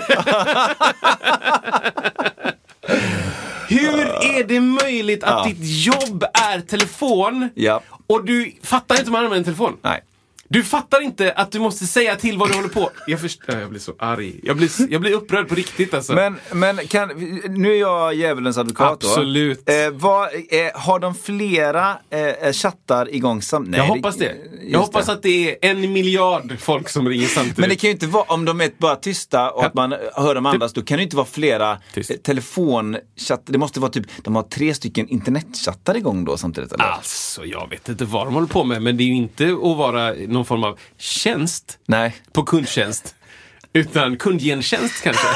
Hur är det möjligt att Ja. ditt jobb är telefon Ja. och du fattar inte hur man använder en telefon? Nej. Du fattar inte att du måste säga till vad du håller på. Jag, förstår, jag blir så arg. Jag blir, jag blir upprörd på riktigt alltså. Men, men kan, nu är jag djävulens advokat då. Absolut. Eh, vad, eh, har de flera eh, chattar igång samtidigt? jag hoppas det. Jag hoppas att det är en miljard folk som ringer samtidigt. Men det kan ju inte vara, om de är bara tysta och att man hör dem andas, då kan det ju inte vara flera eh, telefonchatt. Det måste vara typ, de har tre stycken internetchattar igång då samtidigt eller? Alltså, jag vet inte vad de håller på med, men det är ju inte att vara någon form av tjänst Nej. på kundtjänst. Utan kundgentjänst kanske.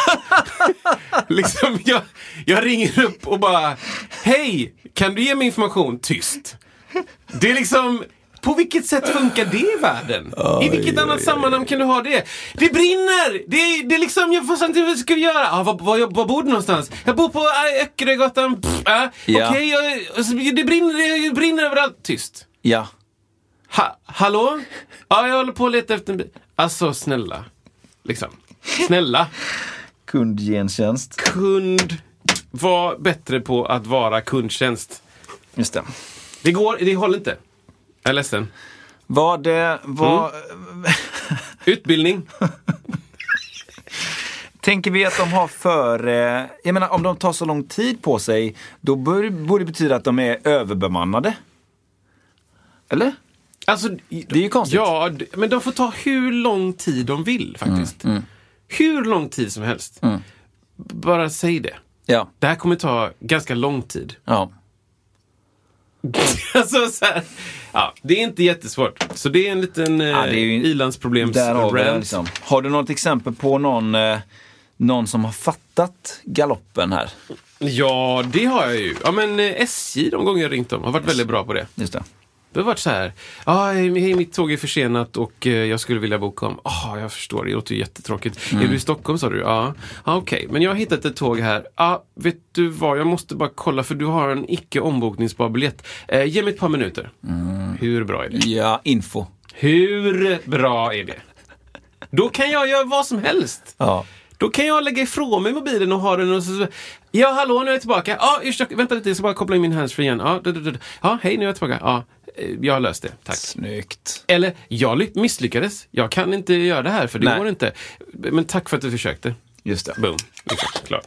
liksom, jag, jag ringer upp och bara Hej! Kan du ge mig information? Tyst. Det är liksom på vilket sätt funkar det i världen? I vilket annat sammanhang kan du ha det? Det brinner! Det, är- det är liksom, jag får samtidigt, vad ska vi göra? Ah, var, var, var bor du någonstans? Jag bor på äh, Öckerögatan. Äh, Ja. Okej, jag- alltså, det, brinner, det brinner överallt. Tyst. Ja. Ha, hallå? Ja, jag håller på att leta efter en bil. Alltså, snälla. Liksom. Snälla. Kundgentjänst. Kund. Var bättre på att vara kundtjänst. Just det. Det går, det håller inte. Jag är ledsen. Vad, eh, vad, Utbildning. Tänker vi att de har för, eh, jag menar om de tar så lång tid på sig, då borde det betyda att de är överbemannade. Eller? Alltså, Det är ju konstigt. Ja, men de får ta hur lång tid de vill faktiskt. Mm, Hur lång tid som helst. B- Bara säg det. Ja. Det här kommer ta ganska lång tid. ja. alltså, så här, ja, det är inte jättesvårt. Så det är en liten eh, Ja, ilandsproblems Där har det liksom. Har du något exempel på någon, eh, någon som har fattat galoppen här? Ja, det har jag ju. Ja, men eh, SJ de gånger jag ringt dem har varit väldigt bra på det. Just det. Det har varit så här. Hej, hej, mitt tåg är försenat och eh, jag skulle vilja boka om. Ja, jag förstår. Det låter ju jättetråkigt. Är du i Stockholm sa du? Ja. ja Okej, men jag har hittat ett tåg här. Ja, vet du vad? Jag måste bara kolla för du har en icke ombokningsbar biljett. Eh, ge mig ett par minuter. Hur bra är det? Ja, info. Hur bra är det? Då kan jag göra vad som helst. Ja. Då kan jag lägga ifrån mig mobilen och ha den och så... Ja, hallå, nu är jag tillbaka. Ja, ursäkta, vänta lite, jag ska bara koppla in min handsfree igen. Ja, du. ja, hej, nu är jag tillbaka. Ja, eh, jag har löst det. Tack. Snyggt. Eller, jag ly- misslyckades. Jag kan inte göra det här för det Nej. går inte. Men tack för att du försökte. Just det. Boom. Liksom, klart.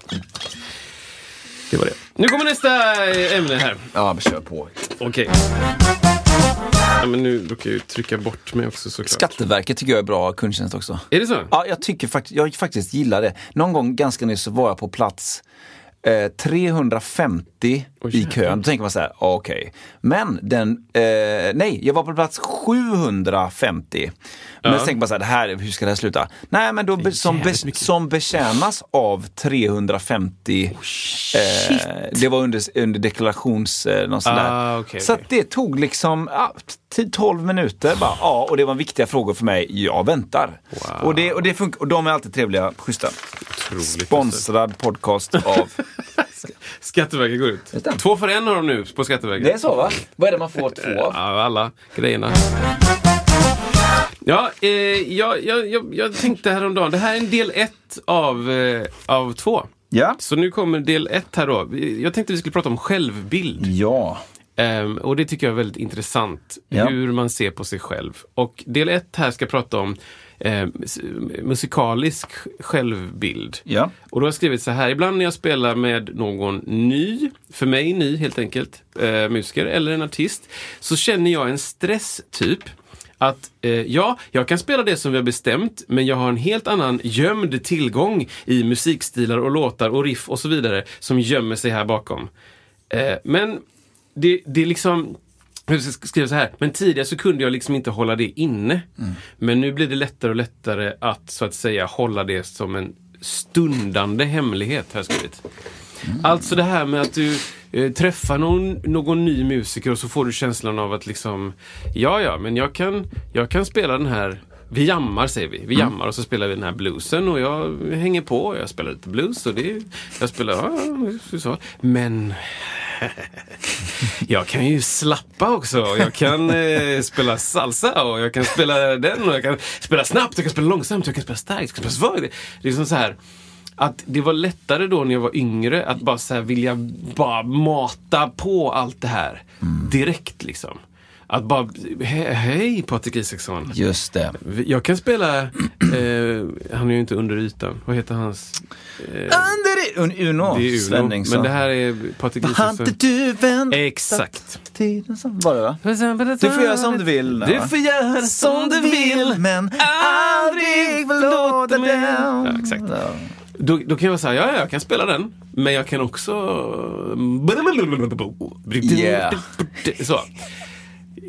Det var det. Nu kommer nästa eh, ämne här. Ja, men kör på. Okej. Ja, men nu råkar jag ju trycka bort mig också såklart. Skatteverket tycker jag är bra kundtjänst också. Är det så? Ja, jag tycker faktiskt, jag faktiskt gillar det. Någon gång ganska nyss så var jag på plats eh, 350 Oj, i kön. Då tänker man så här, okej. Men den, eh, nej, jag var på plats 750. Men Ja. så tänker man så här, det här, hur ska det här sluta? Nej, men då be, som, be, som betjänas av 350, eh, det var under, under deklarations, eh, någon sån Ah, okej, så att det tog liksom ja, 10-12 minuter. Bara, ja, och det var viktiga frågor för mig. Jag väntar. Wow. Och, det, och, det funkar, och de är alltid trevliga, schyssta. Otroligt. alltså. Sponsrad podcast av... Skatteverket går ut. Just det. Två för en har de nu på Skatteverket. det är så va? Vad är det man får två av? Ja, alla grejerna. Ja, eh, jag, jag, jag, jag tänkte häromdagen, det här är en del ett av, eh, av två. Ja. Så nu kommer del ett här då. Jag tänkte vi skulle prata om självbild. Ja. Ehm, och det tycker jag är väldigt intressant. Ja. Hur man ser på sig själv. Och del ett här ska prata om eh, musikalisk självbild. Ja. Och då har jag skrivit så här, ibland när jag spelar med någon ny, för mig ny helt enkelt, eh, musiker eller en artist, så känner jag en stress typ. Att eh, ja, jag kan spela det som vi har bestämt, men jag har en helt annan gömd tillgång i musikstilar och låtar och riff och så vidare som gömmer sig här bakom. Eh, men det, det är liksom jag ska skriva så här, men tidigare så kunde jag liksom inte hålla det inne. Men nu blir det lättare och lättare att så att säga hålla det som en stundande hemlighet, har jag skrivit. Alltså det här med att du eh, träffar någon, någon ny musiker och så får du känslan av att liksom, ja ja, men jag kan, jag kan spela den här vi jammar säger vi. Vi jammar och så spelar vi den här bluesen och jag hänger på. och Jag spelar lite blues och det, jag spelar, ja, så. Men jag kan ju slappa också. Jag kan eh, spela salsa och jag kan spela den och jag kan spela snabbt, jag kan spela långsamt, jag kan spela starkt, jag kan spela svagt. Det är liksom så här att det var lättare då när jag var yngre att bara så här vilja bara mata på allt det här direkt liksom. Att bara, he hej Patrik Isaksson. Just det. Jag kan spela, eh, han är ju inte under ytan. Vad heter hans? Eh, Under i- Uno. det är Uno. Svenningsson. Men det här är Patrik Isaksson. du väntat Exakt. tiden som var det va? Du får göra som du vill. Du får göra som du vill. men aldrig förlåta dem. Ja, exakt. Då, då kan jag säga, ja, ja, jag kan spela den. Men jag kan också... Yeah. Så.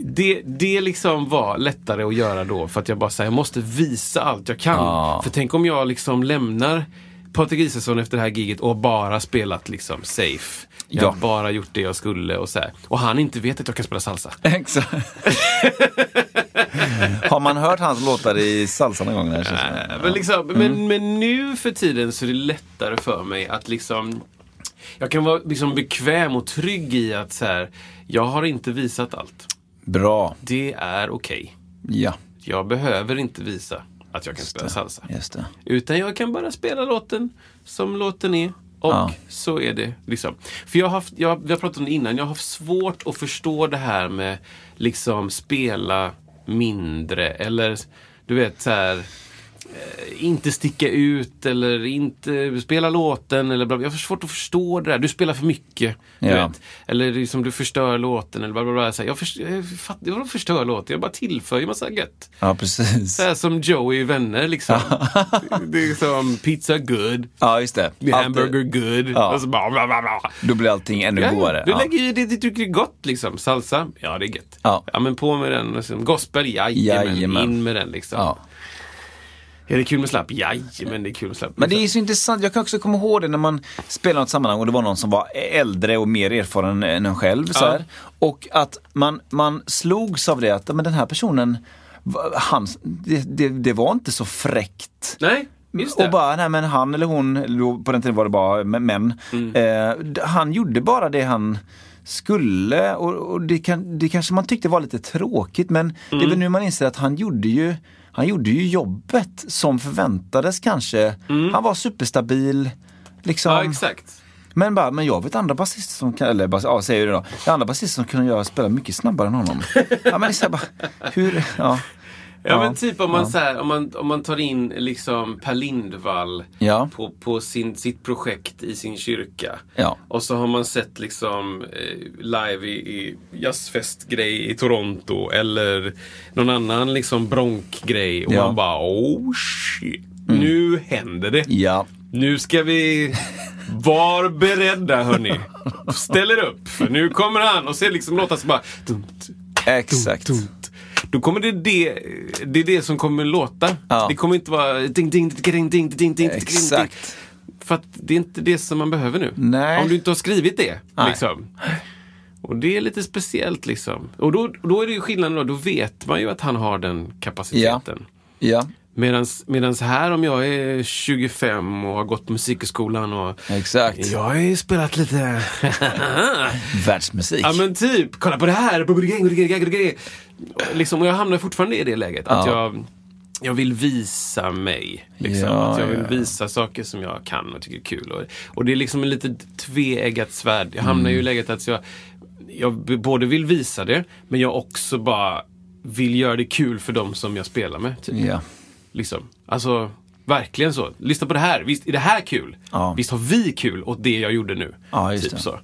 Det, det liksom var lättare att göra då för att jag bara säger jag måste visa allt jag kan. Ja. För tänk om jag liksom lämnar Patrik Isaksson efter det här giget och bara spelat liksom safe. Jag Ja. har bara gjort det jag skulle och så här. Och han inte vet att jag kan spela salsa. Exakt. Har man hört hans låtar i salsa någon gång? Som- Äh, Men, liksom, men, men nu för tiden så är det lättare för mig att liksom Jag kan vara liksom bekväm och trygg i att så här, jag har inte visat allt. Bra. Det är okej. Ja, Jag behöver inte visa att jag kan spela salsa. just det. Utan jag kan bara spela låten som låten är. Och Ja. så är det. liksom. För jag har haft, jag, vi har pratat om det innan, jag har haft svårt att förstå det här med liksom spela mindre eller du vet så här inte sticka ut eller inte spela låten. Eller bla, bla. jag har svårt att förstå det där. Du spelar för mycket. Ja. vet. Eller liksom, du förstör låten. Eller bla, bla, bla. Så här, jag, förstör, jag, jag förstör låten, jag bara tillför ju massa gött. Ja, precis. Så här som Joey i Vänner liksom. det är som pizza good, Ja, just det. Hamburger good. Ja. Och så bara bla, bla, bla. Då blir allting ännu Ja, godare. du Ja. lägger ju det du tycker är gott liksom. Salsa, ja det är gött. Ja. men på med den. Liksom. Gospel, jajamän. Jajamän. In med den liksom. Ja. Är det kul med slapp? Jajamän, det är kul med slapp. Men det är så intressant, jag kan också komma ihåg det när man spelade något sammanhang och det var någon som var äldre och mer erfaren än en själv. Så Ja. här. Och att man, man slogs av det att men den här personen, han, det, det, det var inte så fräckt. Nej, just det. Och bara, nej men han eller hon, på den tiden var det bara män. Mm. Eh, han gjorde bara det han skulle och, och det, kan, det kanske man tyckte var lite tråkigt men det är Mm. väl nu man inser att han gjorde ju han gjorde ju jobbet som förväntades kanske. Han var superstabil. Liksom. Mm. Ja, exakt. Men bara, men jag vet andra basister som kan, eller bas, ja, säger det då. Andra basister som kunde göra spela mycket snabbare än honom. ja, men det är här bara, hur, ja. Ja, men typ om man, så här, om man, om man tar in liksom Per Lindvall Ja. på, på sin, sitt projekt i sin kyrka. Ja. Och så har man sett liksom eh, live i, i jazzfestgrej i Toronto eller någon annan liksom bronkgrej. Och Ja. man bara oh shit, nu händer det. Ja. Nu ska vi Var beredda hörni. Ställ er upp, för nu kommer han. Och så liksom låta så bara... Exakt. Då kommer det det, det är det som kommer låta. Ja. Det kommer inte vara ding, ding, ding, ding, ding, ding, ding, ding. Exakt. För att det är inte det som man behöver nu. Nej. Om du inte har skrivit det. Nej. Liksom. Och det är lite speciellt liksom. Och då, då är det ju skillnaden då, då vet man ju att han har den kapaciteten. Ja. Medans, medans här om jag är 25 och har gått musikhögskolan och Exakt. jag har ju spelat lite Världsmusik. Ja men typ, kolla på det här! Liksom, och jag hamnar fortfarande i det läget. Att Ja. jag, jag vill visa mig. Liksom. Ja, att jag vill ja. visa saker som jag kan och tycker är kul. Och, och det är liksom en lite tveeggat svärd. Jag hamnar Mm. ju i läget att jag, jag både vill visa det, men jag också bara vill göra det kul för dem som jag spelar med. Typ. Liksom. Alltså, verkligen så. Lyssna på det här. Visst är det här kul? Ja. Visst har vi kul åt det jag gjorde nu? Ja, just typ det. så.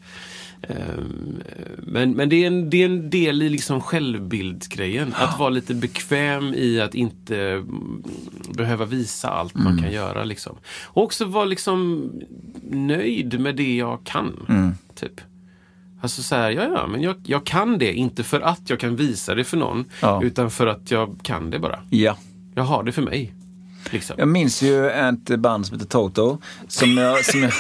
Ehm, men men det, är en, det är en del i liksom självbildsgrejen. Att vara lite bekväm i att inte behöva visa allt man Mm. kan göra. Liksom. Och också vara liksom nöjd med det jag kan. Mm. Typ. Alltså så här, ja ja, men jag, jag kan det. Inte för att jag kan visa det för någon. Ja. Utan för att jag kan det bara. ja. Jag har det för mig. Liksom. Jag minns ju ett band som heter Toto. Som jag, som jag,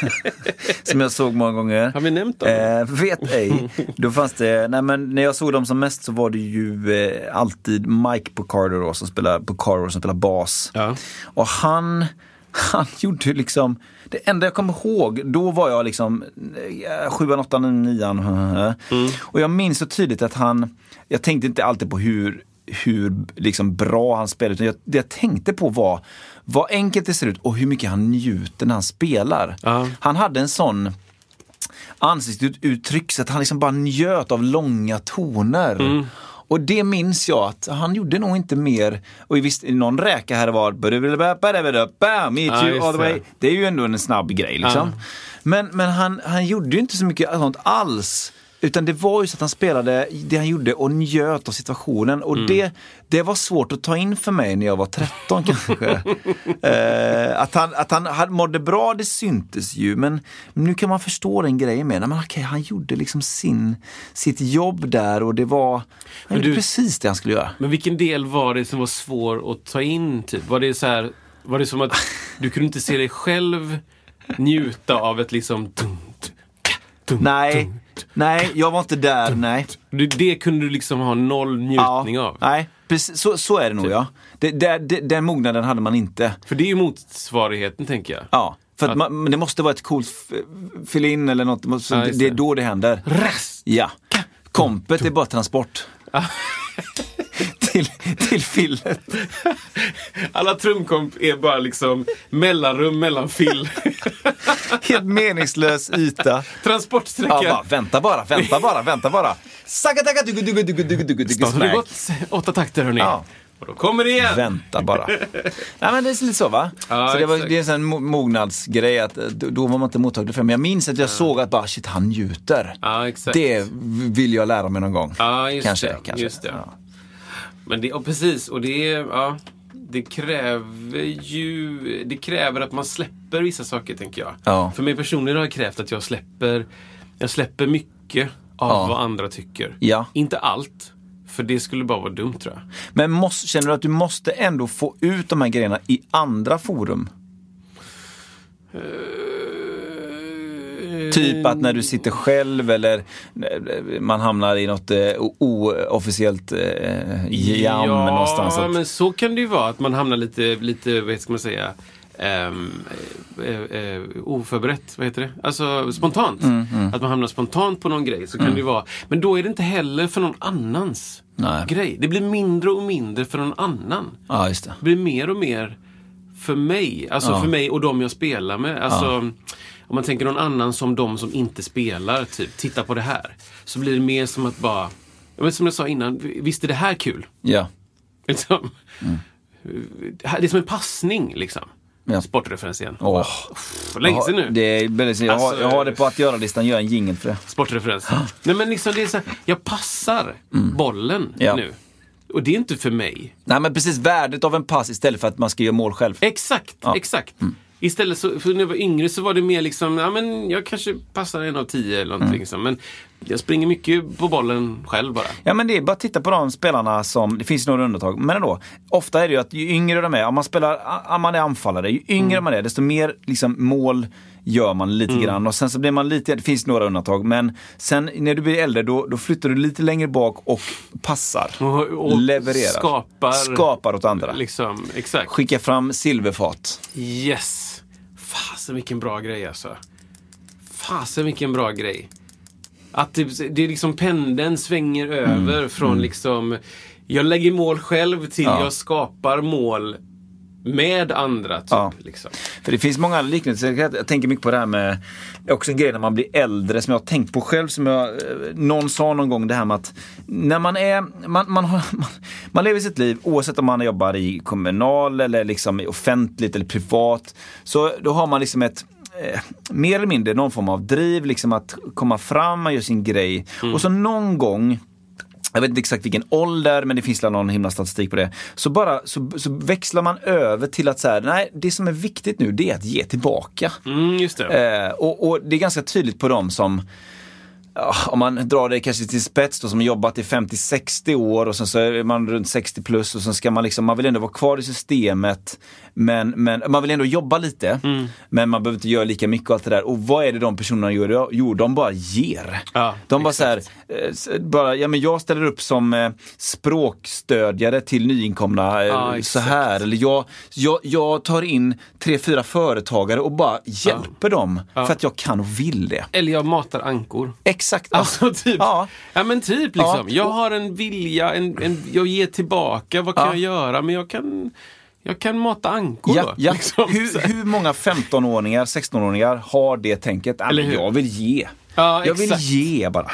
som jag såg många gånger. Har vi nämnt dem? Eh, vet ej. Då fanns det, nej men när jag såg dem som mest så var det ju eh, alltid Mike Pocaro då, som spelar, Pocaro som spelar bas. Ja. Och han, han gjorde liksom, det enda jag kommer ihåg, då var jag liksom eh, sjuan, åttan, nian. Mm. Och jag minns så tydligt att han, jag tänkte inte alltid på hur hur liksom bra han spelade. Utan jag, det jag tänkte på var vad enkelt det ser ut och hur mycket han njuter när han spelar. Ja. Han hade en sån ansiktsuttryck så att han liksom bara njöt av långa toner. Och det minns jag att han gjorde nog inte mer. Och visst, någon räka här var Meet you all the way. det. Det är ju ändå en snabb grej liksom. Men, men han, han gjorde ju inte så mycket sånt alls. Utan det var ju så att han spelade det han gjorde och njöt av situationen. Och det, det var svårt att ta in för mig när jag var 13 kanske. eh, att han, att han mådde bra, det syntes ju. Men nu kan man förstå den grejen med. Nej, Men okej, han gjorde liksom sin, sitt jobb där och det var han Men gjorde du- precis det han skulle göra. Men vilken del var det som var svår att ta in? Typ? Var det så här, var det som att du kunde inte se dig själv njuta av ett liksom... Dumt, dumt, Nej, dumt. Nej, jag var inte där, nej. Du, det kunde du liksom ha noll njutning av. Nej, precis, så, så är det nog ja. Det, det, det, den mognaden hade man inte. För det är ju motsvarigheten, tänker jag. Ja, för att Att- man, men det måste vara ett coolt f- fill-in eller något. Så Ja, det, det är då det händer. Rest! Ja. Kompet är bara transport. till, till fillet. Alla trumkomp är bara liksom mellanrum mellan fill. Helt meningslös yta. Transportsträcka. Ja, bara, vänta bara, vänta bara, vänta bara. Sakataka, dugu, dugu, dugu, dugu, dugu, dugu, Snart har det gått åtta takter, hörni. Ja. Och då kommer det igen. Vänta bara. Nej men det är lite så va? Ja, så det, var, exakt. det är en sån mo- mognadsgrej att eh, då var man inte mottaglig för det. Men jag minns att jag såg att bara shit han njuter. Ja, exakt. Det vill jag lära mig någon gång. Ja, just kanske, det. kanske. Just det. Ja. Men det, och precis, och det, är- ja, det kräver ju det kräver att man släpper vissa saker, tänker jag. Ja. För mig personligen har det krävt att jag släpper, jag släpper mycket av Ja. vad andra tycker. Ja. Inte allt, för det skulle bara vara dumt tror jag. Men måste, känner du att du måste ändå få ut de här grejerna i andra forum? Typ att när du sitter själv eller eh, man hamnar i något eh, oofficiellt eh, jam någonstans. Ja, men så kan det ju vara. Att man hamnar lite, lite vad ska man säga, ehm, eh, eh, oförberett. Vad heter det? Alltså spontant. Mm, Att man hamnar spontant på någon grej. Så kan det ju vara. Men då är det inte heller för någon annans Nej. grej. Det blir mindre och mindre för någon annan. ja, just det. Det blir mer och mer för mig. Alltså Ja. för mig och de jag spelar med. Alltså, Om man tänker någon annan som de som inte spelar, typ, titta på det här. Så blir det mer som att bara, men som jag sa innan, visst är det här kul? Ja. Liksom. Det är som en passning liksom. Ja. Sportreferens igen. Åh. För länge sedan nu. Det är väldigt, jag, har, Alltså- jag har det på att göra-listan, gör en jingel för det. Sportreferens. Nej men liksom det är så här, jag passar bollen Mm. Ja. nu. Och det är inte för mig. Nej men precis, värdet av en pass istället för att man ska göra mål själv. Exakt, Ja. Mm. Istället så, för när jag var yngre så var det mer liksom, ja men jag kanske passar en av tio eller Mm. någonting. liksom. Men jag springer mycket på bollen själv bara. Ja men det är bara att titta på de spelarna som, det finns några undantag, men ändå. Ofta är det ju att ju yngre de är, om man spelar, om man är anfallare, ju yngre Mm. man är desto mer liksom, mål gör man lite grann och sen så blir man lite, det finns några undantag, men sen när du blir äldre då, då flyttar du lite längre bak och passar. Och, och levererar. Skapar. Skapar åt andra. Liksom, exakt. Skicka fram silverfat. Yes. Fasen vilken bra grej alltså. Fasen vilken bra grej. Att det, det är liksom pendeln svänger över från liksom jag lägger mål själv till Ja. jag skapar mål med andra. Typ, Ja. liksom. För det finns många liknelser. Jag tänker mycket på det här med, också en grej när man blir äldre som jag har tänkt på själv. Som jag, eh, någon sa någon gång det här med att när man är, man, man, har, man, man lever sitt liv oavsett om man jobbar i kommunal eller liksom offentligt eller privat. Så då har man liksom ett eh, mer eller mindre någon form av driv, liksom att komma fram, man gör sin grej. Och så någon gång jag vet inte exakt vilken ålder, men det finns väl någon himla statistik på det. Så bara så, så växlar man över till att säga, nej, det som är viktigt nu det är att ge tillbaka. Mm, just det. Eh, och, och det är ganska tydligt på dem som om man drar det kanske till spets då, som jobbat i 50-60 år och sen så är man runt 60 plus och sen ska man liksom, man vill ändå vara kvar i systemet. Men, men man vill ändå jobba lite. Mm. Men man behöver inte göra lika mycket och allt det där. Och vad är det de personerna gör? Jo, de bara ger. Ja, de bara exakt. så här, eh, bara, ja men jag ställer upp som eh, språkstödjare till nyinkomna eh, Ja, så här. Eller jag, jag, jag tar in tre, fyra företagare och bara hjälper dem för att jag kan och vill det. Eller jag matar ankor. Exakt. ja. Alltså typ. Ja, Ja. men typ liksom. Ja. Jag har en vilja, en, en, jag ger tillbaka. Vad kan Ja. jag göra? Men jag kan, jag kan mata ankor Ja, då. ja. Liksom. Hur, hur många 15-åringar, 16-åringar har det tänket? Eller hur? jag vill ge. Ja, jag vill exakt. ge bara.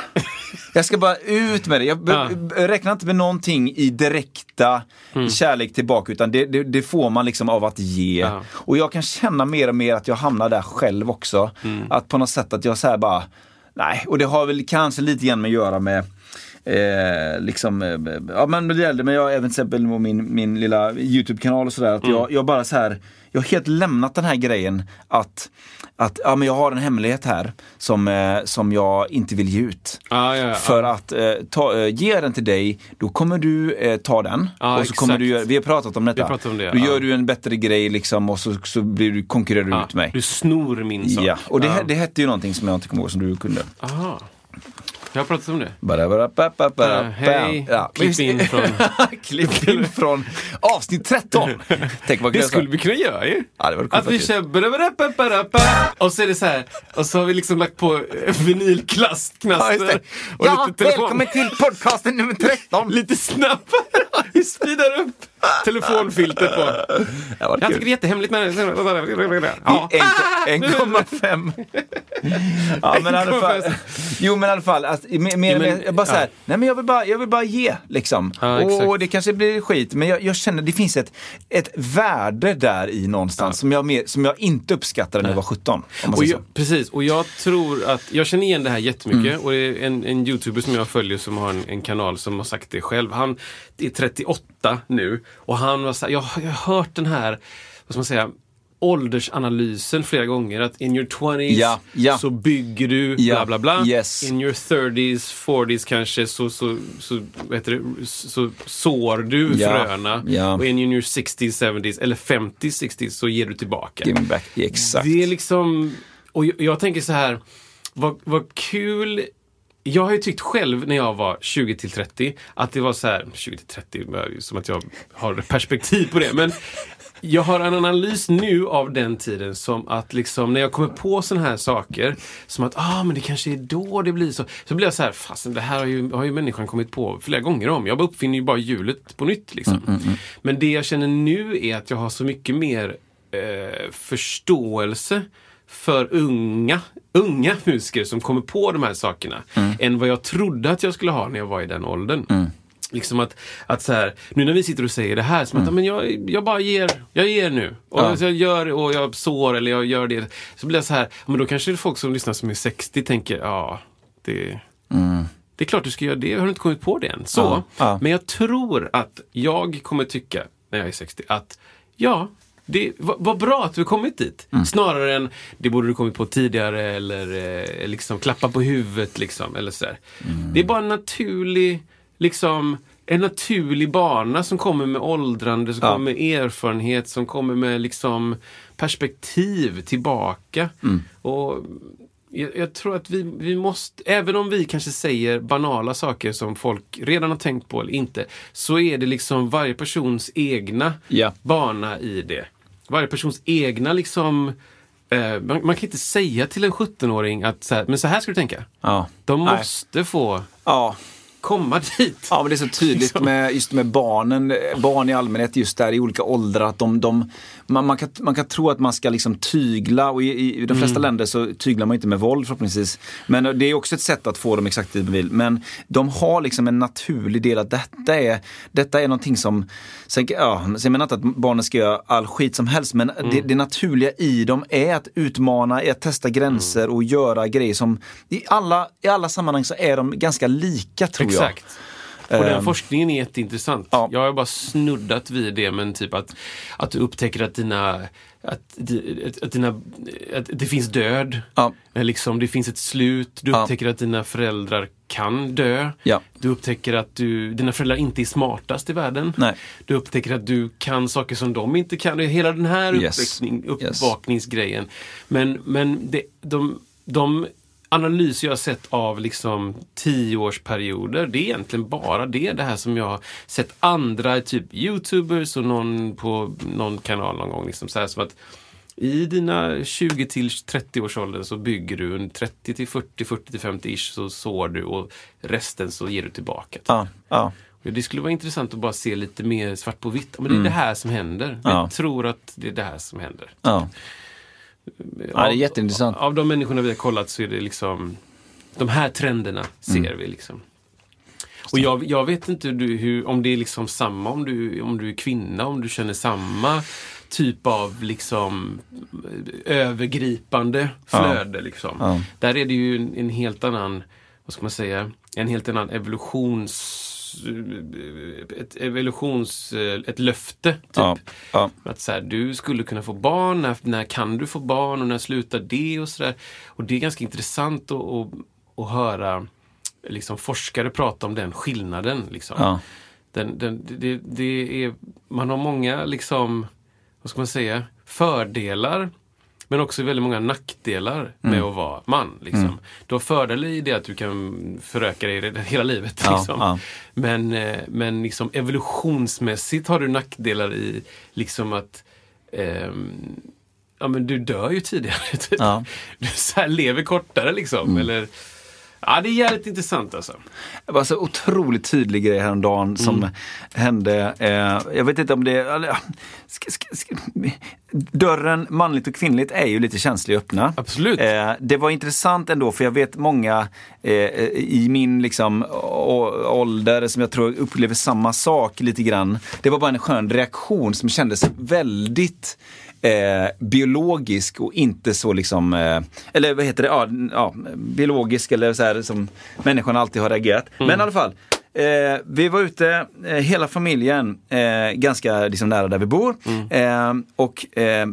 Jag ska bara ut med det. Jag Ja. räknar inte med någonting i direkta Mm. kärlek tillbaka utan det, det, det får man liksom av att ge. Ja. Och jag kan känna mer och mer att jag hamnar där själv också. Mm. Att på något sätt att jag säger bara, nej. Och det har väl kanske lite grann med att göra med Eh, liksom, eh, ja men det gällde men jag även till exempel med min, min lilla YouTube-kanal och sådär. Att Mm. jag, jag bara så här, jag har helt lämnat den här grejen att, att ja, men jag har en hemlighet här som, eh, som jag inte vill ge ut. Ja, ja, ja. För att eh, ta, eh, ge den till dig, då kommer du eh, ta den. Ja, och så kommer du vi har pratat om detta. Vi om det, då gör du en bättre grej liksom och så, så blir du, konkurrerar du Ja, ut mig. Du snor min sak. Ja, och det, ja. det hette ju någonting som jag inte kommer ihåg som du kunde. Aha. Jag har pratat om det. Bara, bara, Ja, hej. Ja, Klipp in från- Klipp in från avsnitt 13. Tänk vad Det kul skulle vi kunna göra ju. Ja, det var coolt att vi kör och så är det så här. Och så har vi liksom lagt på eh, vinylknaster. Ja, och Ja, lite telefon. välkommen till podcasten nummer 13. Lite snabbare. Vi speedar upp telefonfilter på. Ja, vad Jag tycker det är jättehemligt men... Ja. En- 1,5. ja, men i alla fall. 1,5. Jo, men i alla fall. Att, mer, mer, Ja, men- mer, jag bara så här, ja. nej men jag vill bara, jag vill bara ge liksom. Ja, och det kanske blir skit, men jag, jag känner det finns ett, ett värde där i någonstans som, jag mer, som jag inte uppskattade när jag var 17. Om man Och jag, precis, och jag tror att, jag känner igen det här jättemycket Mm. och det är en, en youtuber som jag följer som har en, en kanal som har sagt det själv. Han är 38 nu och han var så här, jag, har- jag har hört den här, vad ska man säga, åldersanalysen flera gånger. Att in your 20s Ja, ja. så bygger du Ja, bla bla bla. yes. In your 30s, 40s kanske så, så, så, heter det, så sår du fröna. Och in your 60s, 70s eller 50s, 60s så ger du tillbaka. Give back. Exakt. Det är liksom, och jag, jag tänker så här, vad, vad kul jag har ju tyckt själv när jag var 20 till 30 att det var så här, 20 till 30, det är som att jag har perspektiv på det. Men jag har en analys nu av den tiden som att liksom när jag kommer på sådana här saker som att ah men det kanske är då det blir så. Så blir jag så här, fasen det här har ju, har ju människan kommit på flera gånger om. Jag uppfinner ju bara hjulet på nytt liksom. Men det jag känner nu är att jag har så mycket mer eh, förståelse för unga, unga musiker som kommer på de här sakerna än vad jag trodde att jag skulle ha när jag var i den åldern. Liksom att, att så här, nu när vi sitter och säger det här, som att men jag, jag bara ger, jag ger nu. Och Mm. Ja. jag gör och jag sår eller jag gör det. Så blir jag så här, men då kanske det är folk som lyssnar som är 60 tänker, ja, det, det är klart du ska göra det. Har du inte kommit på det än? Så, Mm. Ja, ja. men jag tror att jag kommer tycka, när jag är 60, att ja, det vad vad bra att du kommit dit. Mm. Snarare än det borde du kommit på tidigare eller eh, liksom klappa på huvudet. Liksom, eller sådär. Mm. Det är bara en naturlig, liksom, en naturlig bana som kommer med åldrande, som Ja. kommer med erfarenhet, som kommer med liksom perspektiv tillbaka. Mm. Och jag, jag tror att vi, vi måste, även om vi kanske säger banala saker som folk redan har tänkt på eller inte, så är det liksom varje persons egna Ja. bana i det. Varje persons egna liksom eh, man, man kan inte säga till en 17-åring att så här, men så här ska du tänka. Ja. De Nej. måste få Ja. komma dit. Ja, men det är så tydligt Liksom. med, just med barnen, barn i allmänhet just där i olika åldrar. Att de, de, man, man, kan, man kan tro att man ska liksom tygla och i, i, i de flesta länder så tyglar man inte med våld förhoppningsvis. Men det är också ett sätt att få dem exakt dit man vill. Men de har liksom en naturlig del att detta är, detta är någonting som, sen, ja, sen menar inte att barnen ska göra all skit som helst men det, det naturliga i dem är att utmana, är att testa gränser och göra grejer som i alla, i alla sammanhang så är de ganska lika tror jag. Och den Ehm. forskningen är jätteintressant. Ja. Jag har bara snuddat vid det, men typ att, att du upptäcker att dina att, att, dina, att det finns död. Ja. Eh, Liksom, det finns ett slut. Du Ja. upptäcker att dina föräldrar kan dö. Ja. Du upptäcker att du, dina föräldrar inte är smartast i världen. Nej. Du upptäcker att du kan saker som de inte kan. Hela den här Yes. uppvakningsgrejen. Men, men det, de, de analyser jag har sett av liksom tioårsperioder, det är egentligen bara det. Det här som jag har sett andra, typ Youtubers och någon på någon kanal någon gång. Liksom så här, som att i dina 20 till 30 års ålder så bygger du en 30 till 40, 40 till 50 ish så sår du och resten så ger du tillbaka. Ja, ja. Och Det skulle vara intressant att bara se lite mer svart på vitt. Men det är det här som händer. Mm. Ja. Jag tror att det är det här som händer. ja. Ja, det är jätteintressant. Av, av de människorna vi har kollat så är det liksom de här trenderna ser Mm. vi liksom. Och jag, jag vet inte du, hur, om det är liksom samma om du, om du är kvinna, om du känner samma typ av liksom övergripande flöde. Liksom. Ja. Där är det ju en, en helt annan, vad ska man säga, en helt annan evolutions ett evolutions, ett löfte. Typ. Ja, ja. Att så här, du skulle kunna få barn, när, när kan du få barn och när slutar det och sådär. Och det är ganska intressant att, att, att höra liksom, forskare prata om den skillnaden. Liksom. Ja. Den, den, det, det är, man har många, liksom, vad ska man säga, fördelar men också väldigt många nackdelar med att vara man. Liksom. Du har fördelar i det att du kan föröka dig hela livet. Ja, Liksom. ja. Men, eh, men liksom evolutionsmässigt har du nackdelar i liksom att ehm, ja, men du dör ju tidigare. Typ. Ja. Du så lever kortare liksom. Eller, ja, det är jävligt intressant alltså. Det var så otroligt tydlig grej häromdagen som Mm. hände. Eh, jag vet inte om det... Eller, sk, sk, sk, dörren manligt och kvinnligt är ju lite känslig att öppna. Absolut. Eh, det var intressant ändå för jag vet många eh, i min liksom, ålder som jag tror upplever samma sak lite grann. Det var bara en skön reaktion som kändes väldigt eh, biologisk och inte så liksom, eh, eller vad heter det, ja, ja, biologisk eller så här som människan alltid har reagerat. Men i alla fall, Eh, vi var ute, eh, hela familjen, eh, ganska liksom nära där vi bor. Eh, och eh,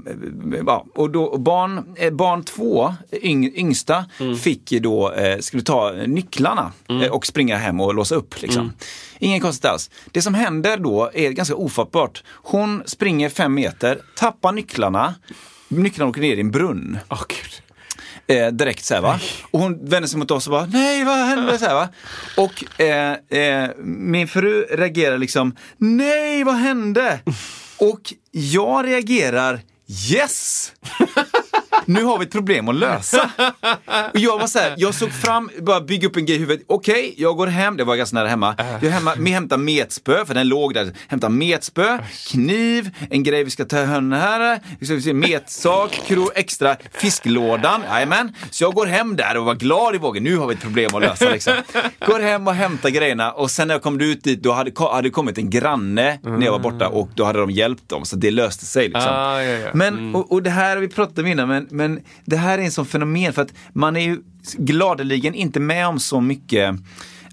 ja, och då, barn, eh, barn två, yng, yngsta, fick ju då, skulle ta nycklarna eh, och springa hem och låsa upp. Liksom. Ingen konstigt alls. Det som händer då är ganska ofattbart. Hon springer fem meter, tappar nycklarna, nycklarna åker ner i en brunn. Åh gud. Eh, direkt så här, va. Och hon vänder sig mot oss och bara, nej vad hände? Så här, va. Och eh, eh, min fru reagerar liksom, nej vad hände? Och jag reagerar, yes! Nu har vi ett problem att lösa. Och jag var så här, jag såg fram, bara bygga upp en grej i huvudet. Okej, jag går hem, det var ganska nära hemma. Jag hemma, hämtar metspö, för den låg där. Hämtar metspö, kniv, en grej vi ska ta hönne här, metsak, kro, extra, fisklådan. Jajamän. Så jag går hem där och var glad i vågen. Nu har vi ett problem att lösa liksom. Går hem och hämtar grejerna och sen när jag kom ut dit, då hade, hade kommit en granne när jag var borta och då hade de hjälpt dem. Så det löste sig liksom. Ah, ja, ja. Men, och, och det här har vi pratat om innan, men, men det här är en sån fenomen för att man är ju gladeligen inte med om så mycket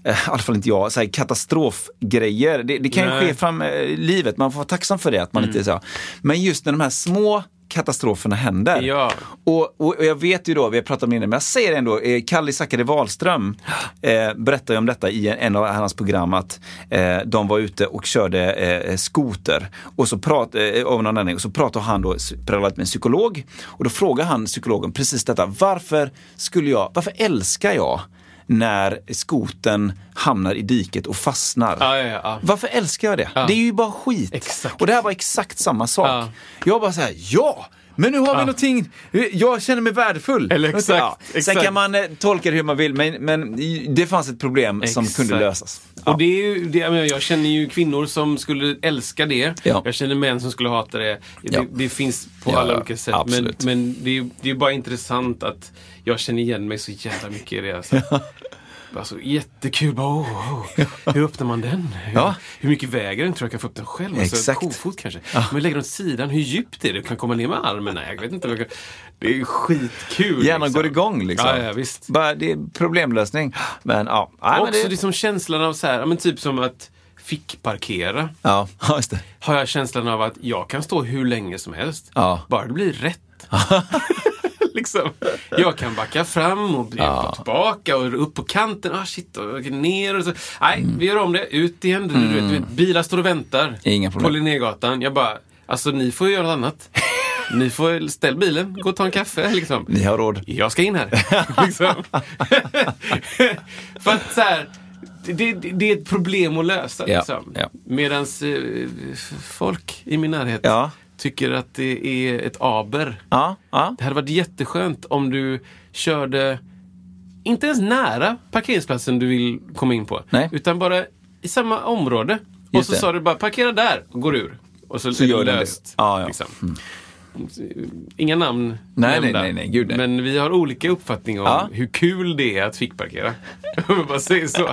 eh, i alla fall inte jag, så här katastrofgrejer. Det, det kan ju Nej. ske fram eh, i livet, man får vara tacksam för det. Att man inte är så. Men just när de här små katastroferna händer. Ja. Och, och, och jag vet ju då, vi har pratat om det innan, men jag säger det ändå, eh, Kalle Zackari Wahlström eh, berättar ju om detta i en, en av hans program att eh, de var ute och körde eh, skoter och så prat, eh, av någon anledning, och så pratade han då parallellt med en psykolog och då frågar han psykologen precis detta, varför skulle jag, varför älskar jag när skoten hamnar i diket och fastnar? Ja, ja, ja. Varför älskar jag det? Det är ju bara skit. Exakt. Och det här var exakt samma sak. Ja. Jag bara säger ja! Men nu har vi någonting, jag känner mig värdefull. Eller exakt, Sen exakt. kan man eh, tolka det hur man vill, men, men det fanns ett problem som Exakt. kunde lösas. Och det är ju, det, jag, känner ju kvinnor som skulle älska det. Ja. Jag känner män som skulle hata det. Det, Ja. det finns på Ja, alla ja, olika sätt. Men, men det, är, det är bara intressant att jag känner igen mig så jävla mycket i det. Alltså. Alltså, jättekul. Bara, oh, oh. Hur öppnar man den? Hur, Ja. hur mycket väger den? Tror jag kan få upp den själv? Alltså, Exakt. Kofot kanske. Men lägger den åt sidan. Hur djupt är det? Kan komma ner med armen? Nej, jag vet inte. Det är skitkul. Hjärnan liksom. går igång liksom. Ja, ja, visst. Bara, det är problemlösning. Men ja, Nej, men Också det, liksom känslan av så här, ja, men typ som att fickparkera. ja, ja, just det. Har jag känslan av att jag kan stå hur länge som helst. Ja. Bara det blir rätt. liksom. Jag kan backa fram och backa tillbaka och upp på kanten. Ah, shit, och ner och så. Nej, vi gör om det. Ut igen. Du, vet, du vet, bilar står och väntar. Mm. Inga problem. På Linnégatan. Jag bara, alltså ni får göra något annat. Ni får ställa bilen, gå och ta en kaffe liksom. Ni har råd. Jag ska in här. liksom. För att så här, det, det, det är ett problem att lösa. Ja, Liksom. ja. Medan eh, folk i min närhet Ja. Tycker att det är ett aber. Ja, ja. Det hade varit jätteskönt om du körde inte ens nära parkeringsplatsen du vill komma in på. Nej. Utan bara i samma område. och Just så det. sa du bara parkera där och går ur. Och så, Så gör den det. löst. Ja, ja. Liksom. Inga namn Nej, nämnda. nej, nej, nej, gud, nej. Men vi har olika uppfattning om Ja. hur kul det är att fickparkera. Om jag bara säger så.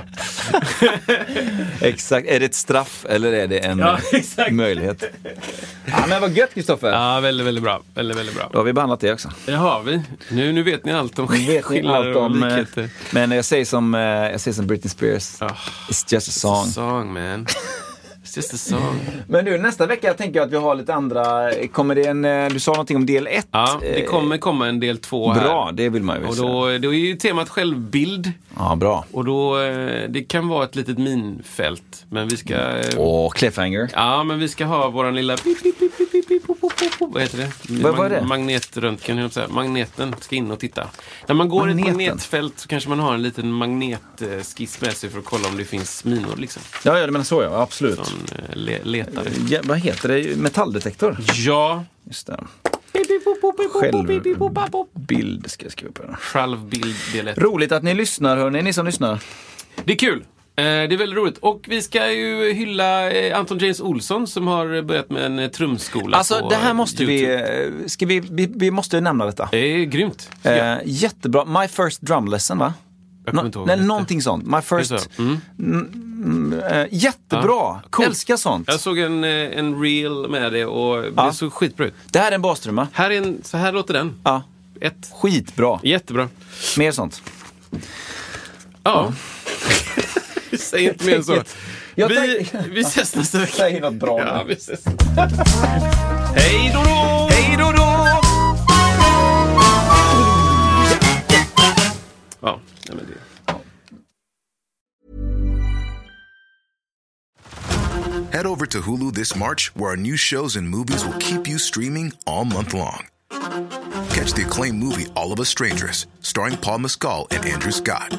Exakt. Är det ett straff eller är det en Ja, möjlighet? Ja, men vad gött Kristoffer. Ja, väldigt, väldigt bra. Väldigt, väldigt bra. Då har vi behandlat det också. Det har vi. Nu, nu vet ni allt om skillnader och likheter. Men jag säger som, eh, jag säger som Britney Spears. Ah. It's just a song. Song man. Just a song. Men du, nästa vecka tänker jag att vi har lite andra... Kommer det en... eh, Du sa någonting om del ett. Ja, det Eh, kommer komma en del två här. Bra, det vill man ju Och då, då är ju temat självbild. Ja, bra. Och då, eh, det kan vara ett litet minfält. Men vi ska... eh, Och cliffhanger. Ja, men vi ska ha våran lilla... pip, pip, pip, pip, pip, pip, pop, pop, Vad heter det? Vad- är det? Magnetröntgen, jag säga. Magneten ska in och titta. När man går i ett magnetfält så kanske man har en liten magnetskiss med sig för att kolla om det finns minor. Liksom. Ja, ja, menar så ja. Absolut. Sån eh, le letare. Ja, vad heter det? Metalldetektor? Ja. Just det. Pip, pip, pop, pop, pip, pop, pop, pip, pip, pop, pop, pop. Bild ska jag skriva på. Självbild ett. Roligt att ni lyssnar hörni, ni som lyssnar. Det är kul. Eh, Det är väldigt roligt. Och vi ska ju hylla eh, Anton James Olsson som har börjat med en eh, trumskola Alltså det här måste vi, YouTube. ska vi, vi, vi måste nämna detta. Det är grymt. Eh, jättebra. My first drum lesson va? Ihåg nej, någonting sånt. My first. så? Mm. Eh, jättebra. Ja. Älskar sånt. Jag såg en, en reel med det och det såg skitbra ut. Det här är en bastrumma. Här är en, så här låter den. Ja. Ett. Skitbra. Jättebra. Mer sånt. Ja. vi säger inte mer än så. Jag Vi, tänk- vi ses nästa vecka. Säg något bra Ja, vi ses. Hej då då! Hej då då! Ja, nej, men det. Head over to Hulu this March, where our new shows and movies will keep you streaming all month long. Catch the acclaimed movie All of Us Strangers, starring Paul Mescal and Andrew Scott.